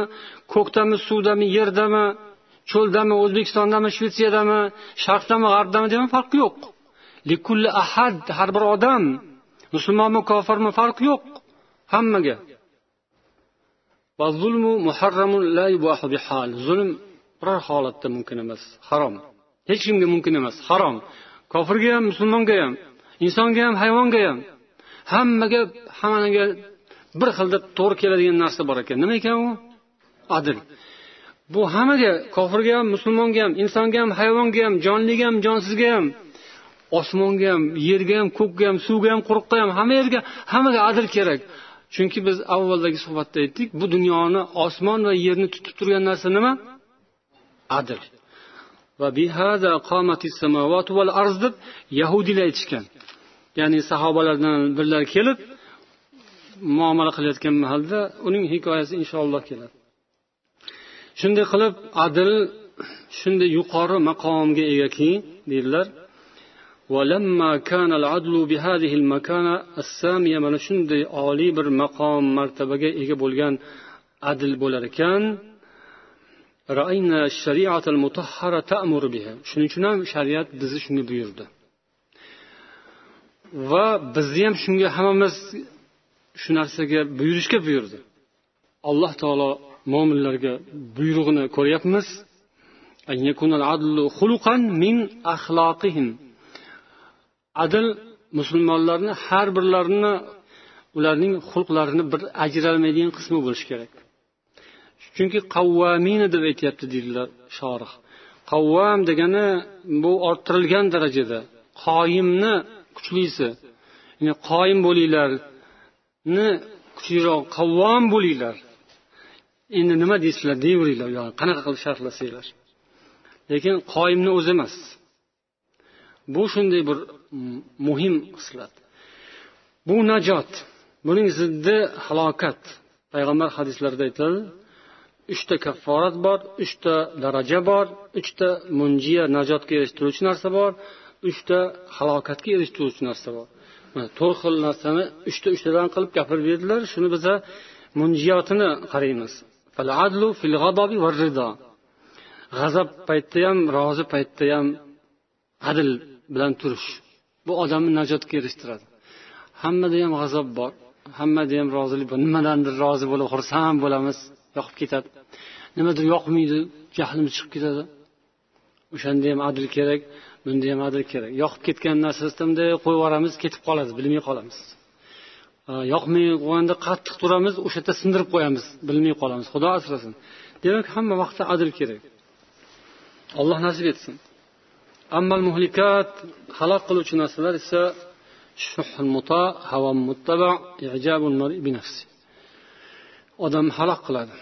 S1: ko'kdami suvdami yerdami cho'ldami o'zbekistondami shvetsiyadami sharqdami g'arbdami degan farqi yo'q. Likulli ahad har bir odam musulmonmi kofirmi farqi yo'q hammaga. Zulm biror holatda mumkin emas harom. Hech kimga mumkin emas harom. Kofirga ham musulmonga ham insonga ham hayvonga ham. Hammaga hammaga bir xilda to'g'ri keladigan narsa bor ekan. Nima ekan u? Adl bu hammaga kofirga ham musulmonga ham insonga ham hayvonga ham jonliga ham jonsizga ham osmonga ham yerga ham ko'kka ham suvga ham quruqqa ham hamma yerga hammaga adl kerak. Chunki biz avvaldagi suhbatda aytdik bu dunyoni osmon va yerni tutib turgan narsa nima? Adl va deb yahudiylar aytishgan. Ya'ni sahobalardan birlari kelib muomala qilayotgan mahalda uning hikoyasi inshaalloh keladi. Shunday qilib adl shunday yuqori maqomga egaki deydilar ولما كان العدل بهذه المكانة السامية mana shunday oliy bir maqom martabaga ega bo'lgan adl bo'lar ekan shuning uchun ham shariat bizni shunga buyurdi va bizni ham shunga hammamiz shu narsaga buyurishga buyurdi alloh taolo mo'minlarga buyrug'ini ko'ryapmiz adl musulmonlarni har birlarini ularning xulqlarini bir ajralmaydigan qismi bo'lishi kerak. Chunki qavvamina deb aytyapti deydilar shorih. Qavvam degani bu orttirilgan darajada qoyimni kuchlisi ya'ni qoyim bo'linglarni kuchliroq qavvom bo'linglar. Endi nima deysizlar deyaveringlar qanaqa qilib sharhlasanglar lekin qoyimni o'zi emas. Bu shunday bir muhim xislat. Bu najot buning ziddi halokat. Payg'ambar hadislarida aytiladi. Uchta kafforat bor uchta daraja bor uchta munjiya najotga erishtiruvchi narsa bor uchta halokatga erishtiruvchi narsa bor. To'rt xil narsani uchta uchtadan qilib gapirib berdilar. Shuni biza munjiyotini qaraymiz. G'azab paytida ham rozi paytda ham adl bilan turish. Bu odamni najotga erishtiradi. Hammada ham g'azab bor. Hammada ham rozilik bor. Nimadandir rozi bo'lib xursand bo'lamiz yoqib ketadi. Nimadir yoqmaydi jahlimiz chiqib ketadi. O'shanda ham adl kerak bunda ham adl kerak. Yoqib ketgan narsasida bunday qo'yib yuboramiz ketib qoladi bilmay qolamiz. Yoqmay qo'yganda qattiq turamiz o'sha yerda sindirib qo'yamiz bilmay qolamiz. Xudo asrasin. Demak hamma vaqtda adl kerak. Alloh nasib etsin. Ammal muhlikat halok qiluvchi narsalar esa odam halok qiladi.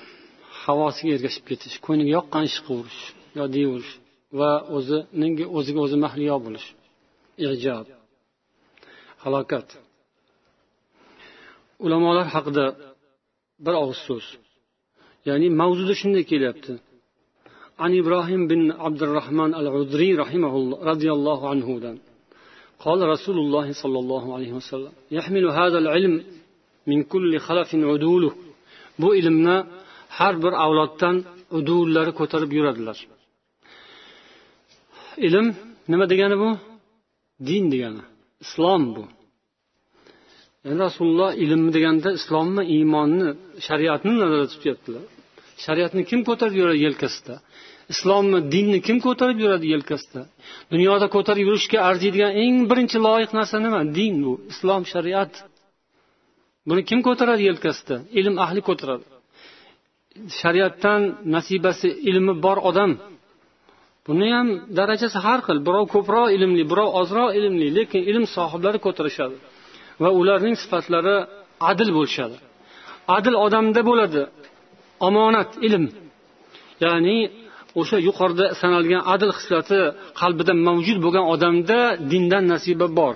S1: Havosiga ergashib ketish ko'ngliga yoqqan ishni qilaverish yo deyaverish va o'zining o'ziga o'zi mahliyo bo'lish. Ijob halokat. Ulamolar haqida bir og'iz so'z. Ya'ni mavzuda shunday kelyapti. عن إبراهيم بن عبد الرحمن العذري رحمه الله رضي الله عنه دان. قال رسول الله صلى الله عليه وسلم يحمل هذا العلم من كل خلف عدوله bu ilmni har bir avloddan udullari ko'tarib yuradilar ilm nima degani bu din degani islom bu yani rasululloh ilm deganda islomni iymonni shariatni nazarda tutyaptilar Shariatni kim ko'tarib yuradi yelkasida islomni dinni kim ko'tarib yuradi yelkasida dunyoda ko'tarib yurishga arziydigan eng birinchi loyiq narsa nima? Din bu islom shariat. Buni kim ko'taradi yelkasida ilm ahli ko'taradi. Shariatdan nasibasi ilmi bor odam. Buni ham darajasi har xil. Birov ko'proq ilmli birov ozroq ilmli lekin ilm sohiblari ko'tarishadi va ularning sifatlari adil bo'lishadi. Adil odamda bo'ladi. Omonat ilm. Ya'ni o'sha yuqorida sanalgan adl xislati qalbida mavjud bo'lgan odamda dindan nasiba bor.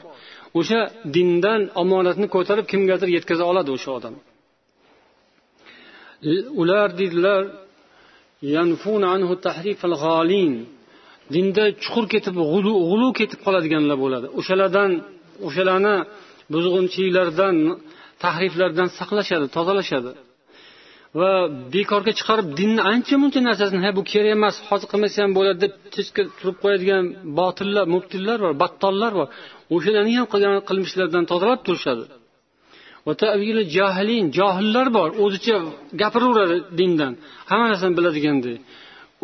S1: O'sha dindan omonatni ko'tarib kimgadir yetkaza oladi o'sha odam. Ular deydilar dinda chuqur ketib g'ulu ketib qoladiganlar bo'ladi. O'shalardan o'shalarni buzg'unchiliklardan tahriflardan saqlashadi tozalashadi. Va bekorga chiqarib dinni ancha muncha narsasini ha bu kerak emas hozir qilmasa ham bo'ladi deb teskari turib qo'yadigan botillar mubtillar bor battollar bor. O'shalarni ham qilgan qilmishlaridan tozalab turishadi. Johillar bor o'zicha gapiraveradi dindan. Hamma narsani biladigandek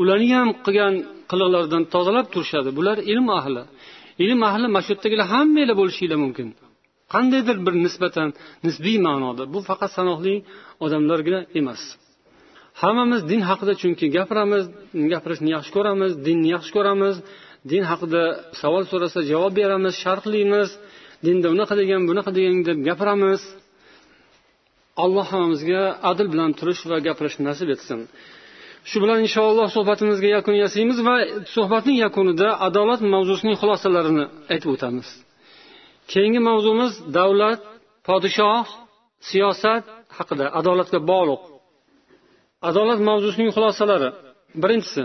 S1: ularni ham qilgan qiliqlaridan tozalab turishadi. Bular ilm ahli. Ilm ahli mana shu yerdagilar hammanglar bo'lishinglar mumkin. Qandaydir bir nisbatan nisbiy ma'noda. Bu faqat sanoqli odamlargina emas. Hammamiz din haqida chunki gapiramiz gapirishni yaxshi ko'ramiz dinni yaxshi ko'ramiz. Din haqida savol so'rasa javob beramiz sharhlaymiz dinda unaqa degan bunaqa degan deb gapiramiz. Alloh hammamizga adil bilan turish va gapirishni nasib etsin. Shu bilan inshaalloh suhbatimizga yakun yasaymiz va suhbatning yakunida adolat mavzusining xulosalarini aytib o'tamiz. Keyingi mavzumiz davlat podshoh siyosat haqida adolatga bog'liq. Adolat mavzusining xulosalari. Birinchisi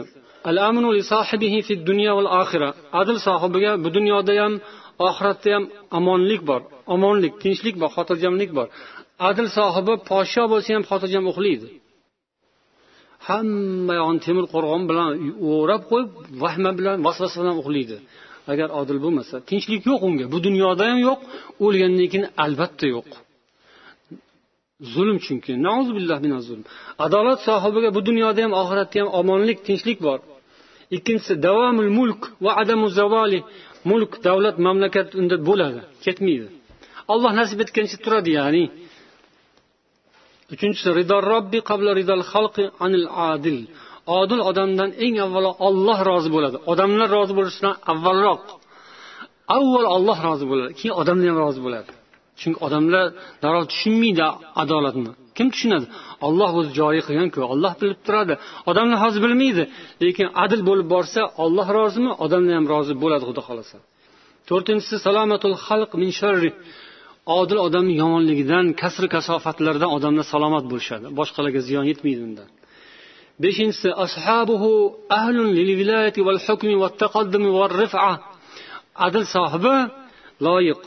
S1: al amnu li sohibihi fi dunya val oxira adl sohibiga bu dunyoda ham oxiratda ham omonlik bor. Omonlik tinchlik bor xotirjamlik bor. Adl sohibi podsho bo'lsa ham xotirjam uxlaydi hamma yog'ini temir qo'rg'on bilan o'rab qo'yib vahma bilan vasvasa bilan uxlaydi agar odil bo'lmasa. Tinchlik yo'q unga. Bu dunyoda ham yo'q o'lgandan keyin albatta yo'q. Zulm chunki. Adolat sohibiga bu dunyoda ham oxiratda ham omonlik tinchlik bor. Ikkinchisi davomul mulk va adamu zavoli mulk davlat mamlakat unda bo'ladi ketmaydi. Alloh nasib etgancha turadi ya'ni. Uchinchisi rido robbi qabla ridol xalqi anil adil. Odil odamdan eng avvalo olloh rozi bo'ladi. Odamlar rozi bo'lishidan avvalroq avval olloh rozi bo'ladi keyin odamlar ham rozi bo'ladi. Chunki odamlar darrov tushunmaydi adolatni. Kim tushunadi? Olloh o'zi joriy qilganku olloh bilib turadi. Odamlar hozir bilmaydi lekin adil bo'lib borsa olloh rozimi? Odamlar ham rozi bo'ladi xudo xohlasa. To'rtinchisi salomatul xalq min sharri. Odil odamni yomonligidan kasri kasofatlardan odamlar salomat bo'lishadi. Boshqalarga ziyon yetmaydi undan beshinchisi ashabuhu ahlun lil vilayati val hukmi vat taqaddumi var rif'a. Adil sohibi loyiq.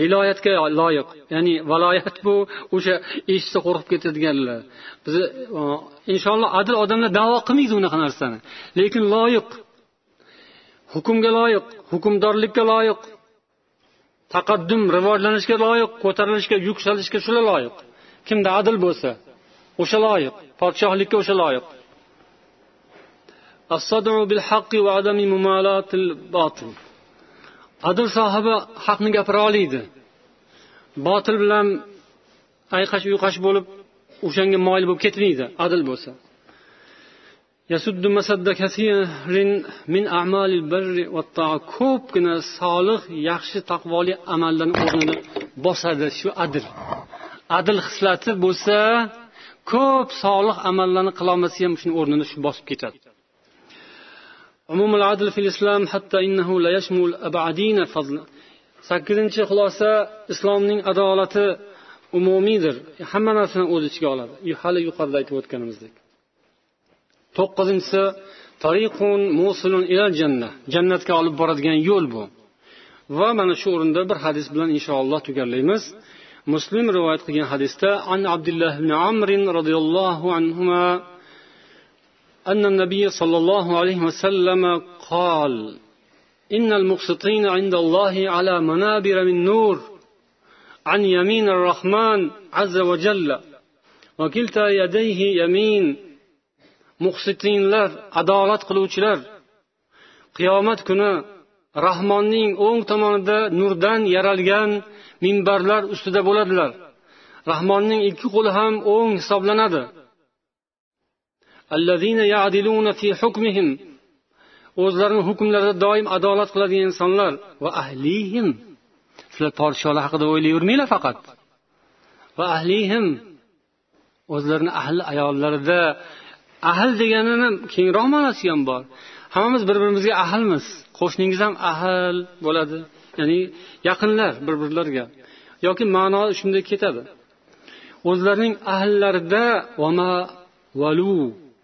S1: Viloyatga loyiq. Ya'ni viloyat bu o'sha eshitsa qo'rqib ketadiganlar. Biz inshaalloh adil odamlar davo qilmaydi unaqa narsani. Lekin loyiq hukmga loyiq hukmdorlikka loyiq taqaddum rivojlanishga loyiq ko'tarilishga yuksalishga shular loyiq. Kimda adil bo'lsa. O'sha loyiq podshohlikka o'sha loyiq. Adil sohibi haqni gapira oladi botil bilan ayqash uyqash bo'lib o'shanga moyil bo'lib ketmaydi adil bo'lsa. Ko'pgina solih yaxshi taqvoli amallarni o'rnini bosadi shu adil. Adil xislati bo'lsa ko'p solih amallarni qilolmasa ham shuni o'rnini shu bosib ketadi. Sakkizinchi xulosa islomning adolati umumiydir hamma narsani o'z ichiga oladi. Hali yuqorida aytib o'tganimizdek. To'qqizinchisi tariqun musulun ila janna. Jannatga olib boradigan yo'l bu. Va mana shu o'rinda bir hadis bilan inshaalloh tugallaymiz. muslim rivoyat qilgan hadisda an abdulloh ibn amr roziyallohu anhu أن النبي صلى الله عليه وسلم قال إن المقسطين عند الله على منابر من نور عن يمين الرحمن عز وجل وكلتا يديه يمين muqsitinlar adolat qiluvchilar qiyomat kuni rahmonning o'ng tomonida nurdan yaralgan minbarlar ustida bo'ladilar. Rahmonning ikki qo'li ham o'ng hisoblanadi. O'zlarini hukmlarida doim adolat qiladigan insonlar va ahlihim. Sizlar podsholar haqida o'ylayvermanglar faqat. Va ahlihim. O'zlarini ahli ayollarida ahl deganini kengroq ma'nosi ham bor. Hammamiz bir birimizga ahlmiz. Qo'shningiz ham ahl bo'ladi. Ya'ni yaqinlar bir birlariga yoki ma'no shunday ketadi. O'zlarining ahllarida valu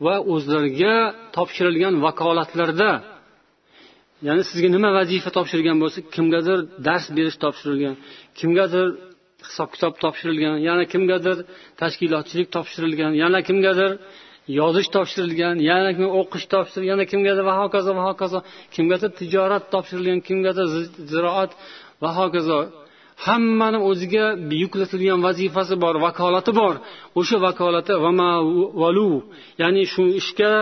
S1: va o'zlariga topshirilgan vakolatlarda ya'ni sizga nima vazifa topshirgan bo'lsa kimgadir dars berish topshirilgan kimgadir hisob kitob topshirilgan yana kimgadir tashkilotchilik topshirilgan yana kimgadir yozish topshirilgan yana kim o'qish topshirilgan yana kimgadir va hokazo va hokazo. Kimgadir tijorat topshirilgan kimgadir ziroat va hokazo. Hammani o'ziga yuklatilgan vazifasi bor vakolati bor. O'sha vakolati valu ya'ni shu ishga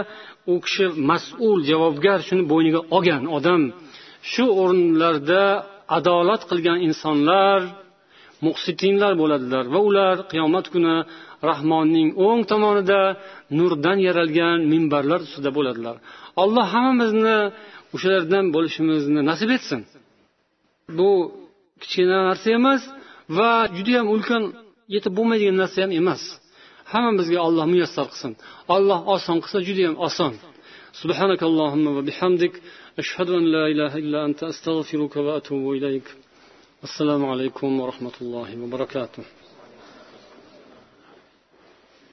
S1: u kishi mas'ul javobgar shuni bo'yniga olgan odam. Shu o'rinlarda adolat qilgan insonlar muqsitinlar bo'ladilar va ular qiyomat kuni rahmonning o'ng tomonida nurdan yaralgan minbarlar ustida bo'ladilar alloh hammamizni o'shalardan bo'lishimizni nasib etsin bu kichkina narsa emas va judayam ulkan yetib bo'lmaydigan narsa ham emas hammamizga alloh muyassar qilsin alloh oson qilsa judayam oson سبحانك اللهم وبحمدك أشهد أن لا إله إلا أنت أستغفرك وأتوب إليك السلام عليكم ورحمة الله وبركاته